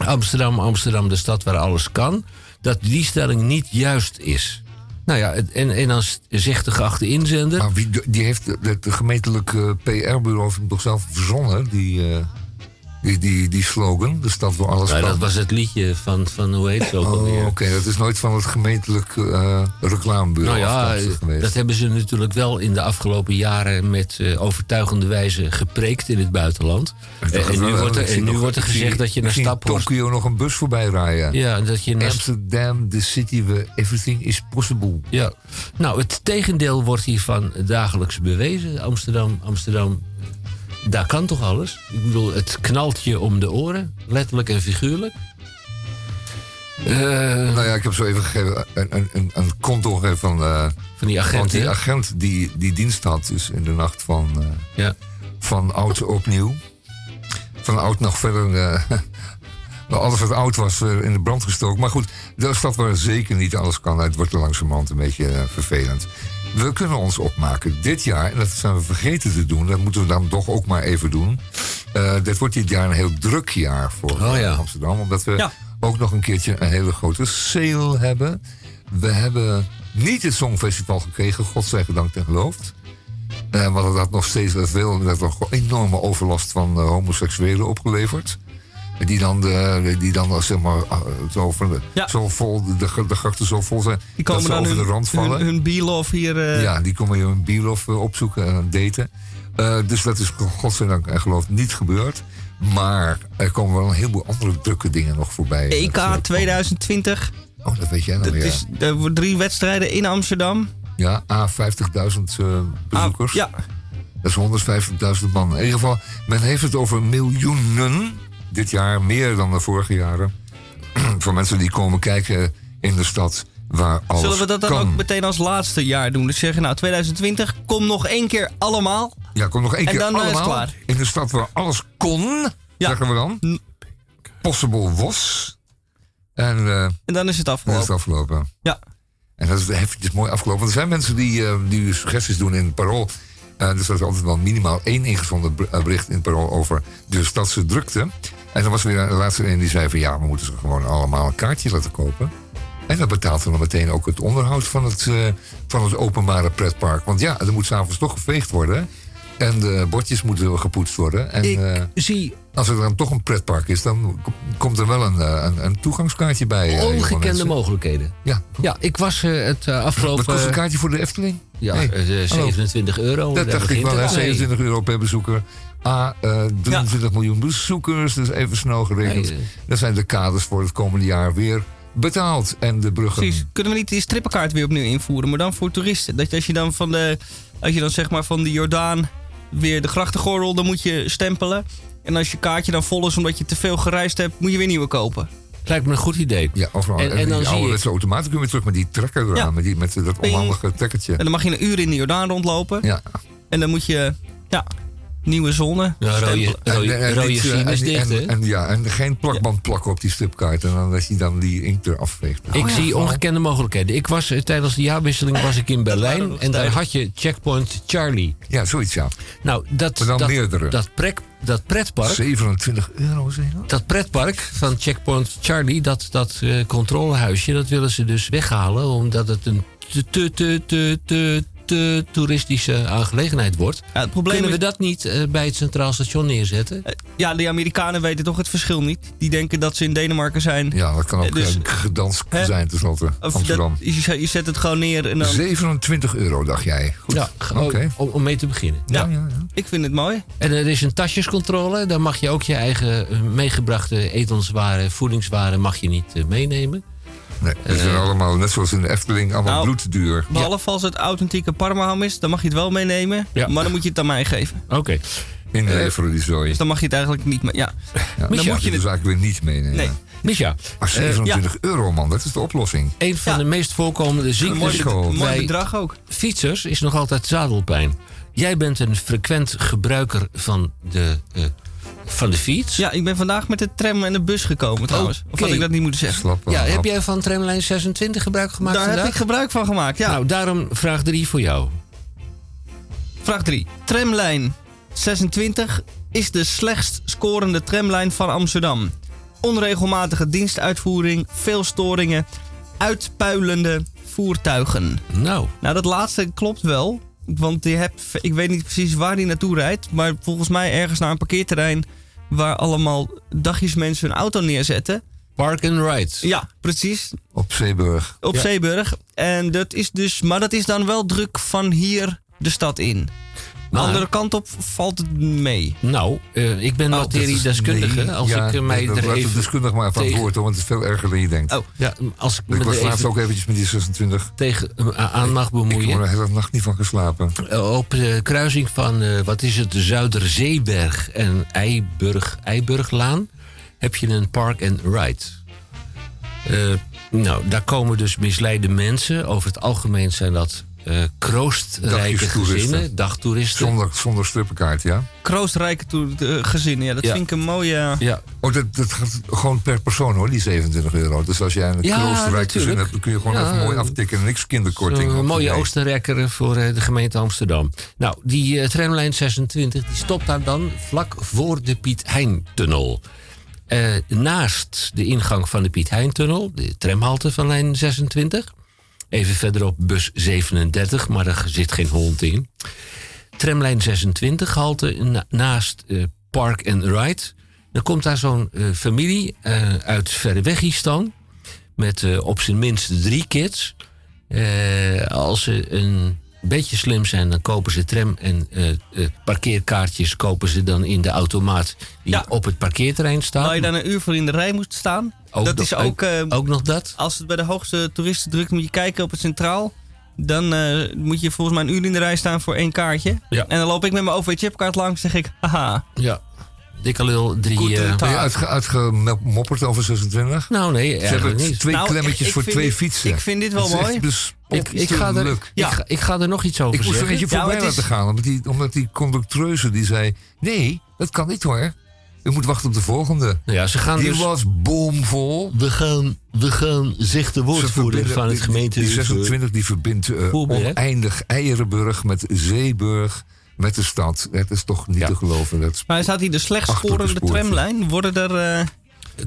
S1: Amsterdam, Amsterdam, de stad waar alles kan... dat die stelling niet juist is. Nou ja, het- en, en dan zegt de geachte inzender...
S3: Maar wie, die heeft de gemeentelijke PR-bureau toch zelf verzonnen, die, die, die, die slogan, de stad waar alles kan.
S1: dat was het liedje van, van hoe heet het ook
S3: Oh,
S1: alweer?
S3: oké, dat is nooit van het gemeentelijk eh reclamebureau
S1: Nou ja, eh,
S3: geweest.
S1: dat hebben ze natuurlijk wel in de afgelopen jaren met eh, overtuigende wijze gepreekt in het buitenland. En nu wordt er, en nu
S3: nog-
S1: wordt er
S3: zie-
S1: gezegd dat je naar Staphorst...
S3: Tokio nog een bus voorbij rijden.
S1: Ja, dat je naar
S3: Amsterdam, the city where everything is possible.
S1: Ja, nou, het tegendeel wordt hiervan dagelijks bewezen. Amsterdam, Amsterdam, daar kan toch alles? Ik bedoel, het knalt je om de oren, letterlijk en figuurlijk. Eh,
S3: Nou ja, ik heb zo even gegeven, een, een, een, een konto gegeven van, eh,
S1: van die
S3: van
S1: agenten.
S3: die agent die, die dienst had dus in de nacht van, eh,
S1: ja.
S3: van oud opnieuw. Van oud nog verder. [laughs] nou, alles wat oud was, in de brand gestoken. Maar goed, de stad waar zeker niet alles kan. Het wordt er langzamerhand een beetje vervelend. We kunnen ons opmaken dit jaar, en dat zijn we vergeten te doen, dat moeten we dan toch ook maar even doen. Eh, dit wordt dit jaar een heel druk jaar voor
S1: Oh ja.
S3: Amsterdam, omdat we
S2: Ja.
S3: ook nog een keertje een hele grote sale hebben. We hebben niet het Songfestival gekregen, godzijdank en geloofd. Eh, want dat had nog steeds dat veel, dat had nog enorme overlast van eh, homoseksuelen opgeleverd. Die dan, de, die dan eh, zeg maar, ah, zo, de,
S2: Ja.
S3: zo vol, de, de, grachten zo vol zijn
S2: Die
S3: dat
S2: komen
S3: ze
S2: dan
S3: over
S2: hun,
S3: de rand vallen.
S2: hun, hun Be-Love hier... eh,
S3: Ja, die komen bierlof eh, opzoeken en daten. Eh, dus dat is godzijdank en geloof niet gebeurd. Maar er komen wel een heleboel andere drukke dingen nog voorbij.
S2: EK
S3: Dat, eh,
S2: 2020.
S3: Oh, dat weet jij nou
S2: Dat
S3: weer.
S2: is, er worden drie wedstrijden in Amsterdam.
S3: Ja, A 50.000 eh, bezoekers.
S2: Ja,
S3: Dat is 150.000 man. In ieder geval, men heeft het over miljoenen. Dit jaar meer dan de vorige jaren. [clears throat] Van mensen die komen kijken in de stad waar alles
S2: zullen we dat dan
S3: kan.
S2: ook meteen als laatste jaar doen? Dus zeggen, nou 2020, kom nog één keer allemaal.
S3: Ja, kom nog één
S2: En
S3: keer
S2: dan, eh, is
S3: allemaal
S2: klaar.
S3: in de stad waar alles kon, zeggen we dan. Possible was. En eh,
S2: En dan is het
S3: dan is het
S2: afgelopen.
S3: afgelopen.
S2: Ja.
S3: En dat is eventjes mooi afgelopen. Want er zijn mensen die, eh, die suggesties doen in het parool. Eh, dus er is altijd wel minimaal één ingezonden ber- bericht in het parool over de stadse drukte. En dan was er weer een laatste een die zei van ja, we moeten ze gewoon allemaal een kaartje laten kopen. En dat betaalt dan meteen ook het onderhoud van het, eh, van het openbare pretpark. Want ja, er moet s'avonds toch geveegd worden. En de bordjes moeten gepoetst worden. En
S1: Ik
S3: eh,
S1: zie
S3: als er dan toch een pretpark is, dan komt er wel een, eh, een, een toegangskaartje bij.
S1: ongekende mogelijkheden.
S3: Ja.
S1: Ja, ik was het eh,
S3: Wat
S1: afgelopen...
S3: kost een kaartje voor de Efteling?
S1: Ja,
S3: Hey,
S1: eh,
S3: hallo.
S1: 27 euro.
S3: Dat dacht ik wel, hè?
S1: het mee.
S3: 27 euro per bezoeker. A, eh 23 miljoen bezoekers, dus even snel gerekend.
S1: Nee, eh.
S3: Dan zijn de kaders voor het komende jaar weer betaald. En de bruggen.
S2: Precies. Kunnen we niet die strippenkaart weer opnieuw invoeren, maar dan voor toeristen? Dat als je dan van de, als je dan zeg maar van de Jordaan weer de grachtengordel, dan moet je stempelen. En als je kaartje dan vol is omdat je te veel gereisd hebt, moet je weer nieuwe kopen.
S1: Lijkt me een goed idee.
S3: Ja, overal.
S1: En-
S3: En,
S1: en dan
S3: die
S1: zie
S3: ouderwetse automaten kunnen we terug met die trekker eraan.
S2: Ja.
S3: Met, die, met dat onhandige trekkertje.
S2: En dan mag je een uur in de Jordaan rondlopen.
S3: Ja.
S2: En dan moet je, ja, nieuwe zone.
S1: Ja, rode, rode,
S3: En- en
S1: rode
S3: niet,
S1: sim is
S3: en-
S1: dicht,
S3: en- ja, en geen plakband plakken op die stripkaart. En dan dat je dan die inkt eraf veegt.
S1: Ik zie ongekende mogelijkheden. Ik was eh, tijdens de jaarwisseling was ik in Berlijn en daar had je Checkpoint Charlie.
S3: Ja, zoiets ja.
S1: Nou, dat, dat,
S3: meerdere.
S1: dat, prek, dat pretpark,
S3: 27 euro, zeg dat
S1: pretpark van Checkpoint Charlie, dat, dat eh, controlehuisje, dat willen ze dus weghalen omdat het een te, te, te, te, te, toeristische aangelegenheid wordt.
S2: Ja, het probleem
S1: Kunnen we
S2: is,
S1: dat niet eh, bij het Centraal Station neerzetten?
S2: eh, ja, de Amerikanen weten toch het verschil niet. Die denken dat ze in Denemarken zijn.
S3: Ja, dat kan ook
S2: Eh, dus- Hè?
S3: zijn tenslotte. Amsterdam.
S2: dat, je, je zet het gewoon neer en dan...
S3: 27 euro, dacht jij. Goed.
S1: Ja,
S3: Oké.
S1: om, om mee te beginnen.
S3: Ja, ja, ja.
S2: Ik vind het mooi.
S1: En er is een tasjescontrole. Daar mag je ook je eigen meegebrachte etenswaren, voedingswaren mag je niet meenemen.
S3: Nee, die zijn allemaal, net zoals in de Efteling, allemaal
S2: Nou,
S3: bloedduur.
S2: Behalve als het authentieke parmaham is, dan mag je het wel meenemen.
S1: Ja.
S2: Maar dan moet je het aan mij geven.
S1: Oké.
S3: Inleveren die zooi.
S2: Dus dan mag je het eigenlijk niet meer. Ja.
S3: Ja,
S2: dan moet je
S3: dus
S2: het.
S3: eigenlijk weer niet meenemen.
S2: Nee.
S1: Misha,
S3: Maar 27 euro, man, dat is de oplossing.
S1: een van
S2: Ja.
S1: de meest voorkomende ziektes bij
S2: bedrag ook.
S1: fietsers is nog altijd zadelpijn. Jij bent een frequent gebruiker van de, eh, van de fiets.
S2: Ja, ik ben vandaag met de tram en de bus gekomen trouwens. Of had ik dat niet moeten zeggen?
S3: Slap
S1: Ja, heb jij van tramlijn 26 gebruik gemaakt
S2: Daar
S1: vandaag?
S2: heb ik gebruik van gemaakt, ja.
S1: Nou, daarom vraag 3 voor jou.
S2: Vraag 3. Tramlijn 26 is de slechtst scorende tramlijn van Amsterdam. Onregelmatige dienstuitvoering, veel storingen, uitpuilende voertuigen.
S1: Nou,
S2: Nou, dat laatste klopt wel. Want je hebt, ik weet niet precies waar die naartoe rijdt. Maar volgens mij ergens naar een parkeerterrein waar allemaal dagjes mensen hun auto neerzetten.
S1: park and ride.
S2: Ja, precies.
S3: Op Zeeburg.
S2: Op
S1: Ja.
S2: Zeeburg. En dat is dus, maar dat is dan wel druk van hier de stad in. De
S1: Maar-
S2: andere kant op valt het mee.
S1: Nou, eh, ik ben
S2: Oh,
S1: materiedeskundige.
S3: Nee,
S1: Als
S3: ja,
S1: ik eh, mij er
S3: laat
S1: even
S3: deskundige maar van
S1: tegen-
S3: woord, hoor, want het is veel erger dan je denkt.
S2: Oh.
S1: Ja, als ik
S3: ik was laatst ook eventjes met die 26.
S1: tegen eh, aan mag
S3: Ik heb
S1: bemoeien.
S3: er de hele nacht niet van geslapen.
S1: Op de kruising van, wat is het, de Zuiderzeeberg en Eiburg, Eiburglaan heb je een park and ride. Nou, daar komen dus misleide mensen. Over het algemeen zijn dat eh kroostrijke gezinnen, dagtoeristen.
S3: Zonder, zonder strippenkaart, ja?
S2: Kroostrijke de- gezinnen, ja, dat
S1: Ja.
S2: vind ik een mooie...
S1: Ja,
S3: Oh, dat, dat gaat gewoon per persoon hoor, die 27 euro. Dus als jij een
S1: Ja,
S3: kroostrijk gezin hebt, dan kun je gewoon
S1: Ja,
S3: even mooi
S1: eh,
S3: aftikken en niks kinderkorting.
S1: Zo'n mooie
S3: Nee.
S1: oostenrekker voor eh, de gemeente Amsterdam. Nou, die eh, tramlijn 26 die stopt daar dan vlak voor de Piet Hein-tunnel. Eh, naast de ingang van de Piet Hein-tunnel, de tramhalte van lijn 26. Even verderop bus 37, maar daar zit geen hond in. Tramlijn 26 halte na- naast eh, Park and Ride. Dan komt daar zo'n eh, familie eh, uit Verwegistan met op zijn minst drie kids. Als ze een beetje slim zijn, dan kopen ze tram- en eh, eh, parkeerkaartjes kopen ze dan in de automaat die
S2: Ja.
S1: op het parkeerterrein staat.
S2: Waar je dan een uur voor in de rij moet staan.
S1: Ook
S2: dat
S1: nog-
S2: is ook... eh,
S1: Ook nog dat?
S2: als het bij de hoogste toeristendruk moet je kijken op het centraal. Dan moet je volgens mij een uur in de rij staan voor één kaartje.
S1: Ja.
S2: En dan loop ik met mijn OV-chipkaart langs zeg ik, haha.
S1: Ja. Dikke lul, drie...
S2: Goed,
S1: eh,
S2: eh,
S3: Ben je uitge, uitgemopperd over 26?
S1: nou nee,
S3: Ze hebben
S1: niet.
S3: twee
S2: Nou,
S3: klemmetjes
S2: ik
S3: voor twee
S2: dit-
S3: fietsen.
S2: ik vind dit wel
S3: Dat
S2: mooi.
S3: Dus
S1: Ik, ik, ga er, ik,
S2: Ja.
S1: ga, ik ga er nog iets over
S3: Ik moest er
S1: zeggen.
S2: Ja,
S3: voorbij
S2: is-
S3: laten gaan. Omdat die, omdat die conductreuse die zei... Nee, dat kan niet hoor. U moet wachten op de volgende.
S1: Ja, ze gaan
S3: Die
S1: dus...
S3: was bomvol.
S1: We gaan, we gaan, zegt de woordvoerder van het
S3: die-
S1: gemeente...
S3: Die 26 die verbindt eh,
S1: Voorburg.
S3: oneindig Eierenburg met Zeeburg met de stad. Het is toch niet
S1: Ja.
S3: te geloven. Dat is
S2: Maar staat hier de slecht
S3: Achterlijke
S2: scorende tramlijn? Worden er... eh,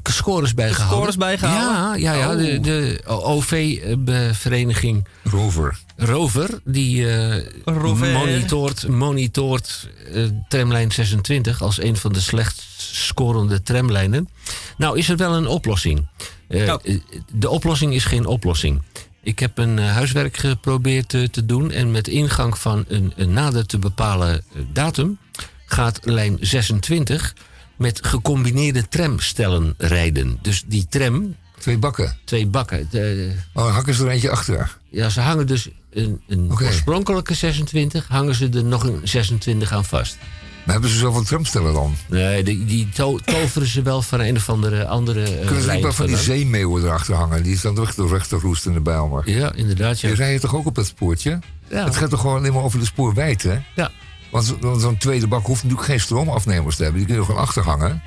S1: scores bijgehouden.
S2: Scores bijgehouden?
S1: Ja, ja, ja
S2: Oh.
S1: de, de OV-vereniging
S3: Rover.
S1: Rover, die eh,
S2: Rover.
S1: monitort, monitort eh, tramlijn 26 als een van de slecht scorende tramlijnen. Nou is er wel een oplossing.
S2: Nou.
S1: eh, De oplossing is geen oplossing. Ik heb een eh, huiswerk geprobeerd te, te doen en met ingang van een, een nader te bepalen eh, datum gaat lijn 26 met gecombineerde tramstellen rijden. Dus die tram,
S3: Twee bakken.
S1: twee bakken, de-
S3: Oh, hakken ze er eentje achter.
S1: ja, ze hangen dus een, een oorspronkelijke 26, hangen ze er nog een 26 aan vast.
S3: Maar hebben ze zoveel tramstellen dan?
S1: Nee, die, die to- toveren ze wel van een of andere andere eh,
S3: Kunnen ze niet maar van die zeemeeuwen erachter hangen? Die staan toch de rechter roestende bij me.
S1: Ja, inderdaad. Ja.
S3: Die rijden toch ook op dat spoortje?
S1: Ja.
S3: Het gaat toch gewoon alleen maar over de spoorwijdte? hè?
S1: Ja.
S3: Want zo- want zo'n tweede bak hoeft natuurlijk geen stroomafnemers te hebben. Die kun je gewoon achter hangen.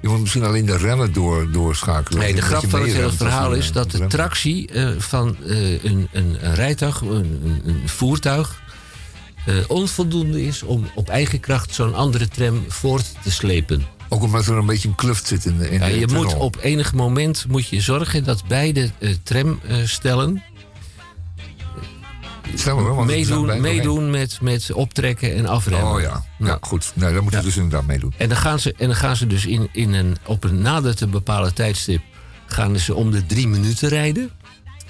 S3: Je moet misschien alleen de remmen door, doorschakelen.
S1: Nee, de grap van het hele verhaal is dat de tractie eh, van eh, een, een, een rijtuig, een, een voertuig, eh, onvoldoende is om op eigen kracht zo'n andere tram voort te slepen.
S3: Ook omdat er een beetje een kluft zit in de in
S1: Ja,
S3: de
S1: je moet op enig moment moet je zorgen dat beide eh, tramstellen
S3: is
S1: meedoen, meedoen met, met optrekken en afremmen.
S3: Oh ja, ja goed. Nee, daar moet je dus inderdaad meedoen.
S1: En dan gaan ze, en dan gaan ze dus in, in een, op een nader te bepalen tijdstip... gaan ze om de drie minuten rijden.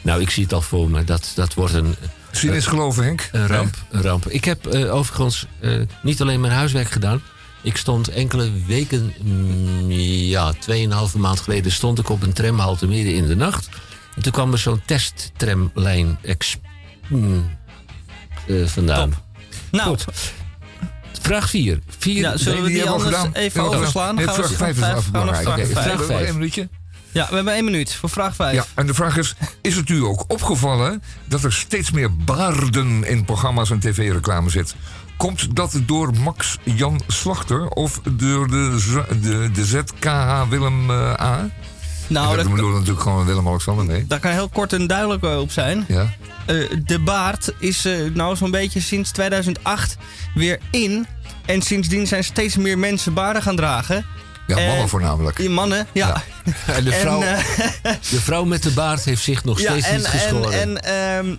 S1: Nou, ik zie het al voor me. Dat, dat wordt een,
S3: Zin is eh, geloven, Henk.
S1: Een ramp, een ramp. Ik heb eh, overigens eh, niet alleen mijn huiswerk gedaan. Ik stond enkele weken, mm, ja, tweeënhalve maand geleden... stond ik op een tramhalte midden in de nacht. En toen kwam er zo'n testtramlijn mm, vandaan. Top.
S2: Nou,
S1: Goed. Vraag 4. Vier.
S2: Ja, zullen we die, anders even overslaan?
S3: Nee, vraag 5 is afbelangrijk.
S2: Vraag
S3: 5
S2: ja, we hebben één minuut voor vraag 5.
S3: Ja, en de vraag is: is het u ook opgevallen dat er steeds meer baarden in programma's en tv-reclame zit? Komt dat door Max Jan Slachter of door de, Z- de, de ZKH Willem eh, A?
S2: Nou, dat,
S3: bedoel natuurlijk gewoon Willem-Alexander, nee.
S2: daar kan heel kort en duidelijk eh, op zijn.
S3: Ja.
S2: Eh, de baard is nou zo'n beetje sinds 2008 weer in. En sindsdien zijn steeds meer mensen baarden gaan dragen.
S3: Ja,
S2: Eh,
S3: mannen voornamelijk.
S2: Die mannen, ja. [laughs]
S1: En de vrouw,
S2: En, eh,
S1: de vrouw met de baard heeft zich nog
S2: ja,
S1: steeds
S2: en,
S1: niet
S2: en,
S1: geschoren.
S2: en ehm,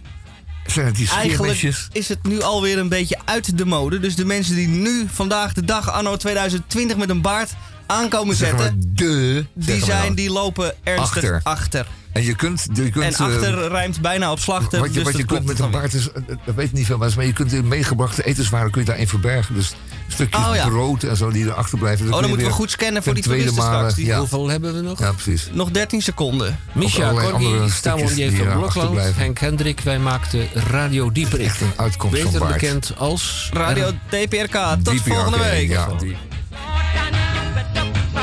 S3: Zijn het die
S2: eigenlijk is het nu alweer een beetje uit de mode. Dus de mensen die nu, vandaag de dag, anno 2020, met een baard aankomen
S3: Zeg maar
S2: zetten...
S3: de.
S2: Die, zijn, die lopen ernstig
S3: Achter.
S2: achter.
S3: En je kunt. Je kunt
S2: En
S3: eh,
S2: achter rijmt bijna op slachten.
S3: Wat je,
S2: dus
S3: wat je kunt met een baard is, eh, dat weet ik niet veel mensen, maar je kunt de meegebrachte etenswaren kun je daarin verbergen. Dus stukjes
S2: Oh, ja.
S3: brood en zo die erachter blijven.
S2: Oh, dan moeten we goed scannen voor die
S3: tweede
S2: toeristen straks. Die-
S3: Ja,
S1: Hoeveel hebben we nog?
S3: ja, precies.
S2: Nog 13 seconden.
S3: Andere
S1: Corny, Stamon, die heeft
S3: er
S1: blokland. Henk Hendrik, wij maakten Radio Dieperik.
S3: Echt een uitkomst van
S1: Beter
S3: baard.
S1: bekend als...
S2: Radio DPRK. Tot
S3: DPRK,
S2: volgende week.
S3: Ja, die-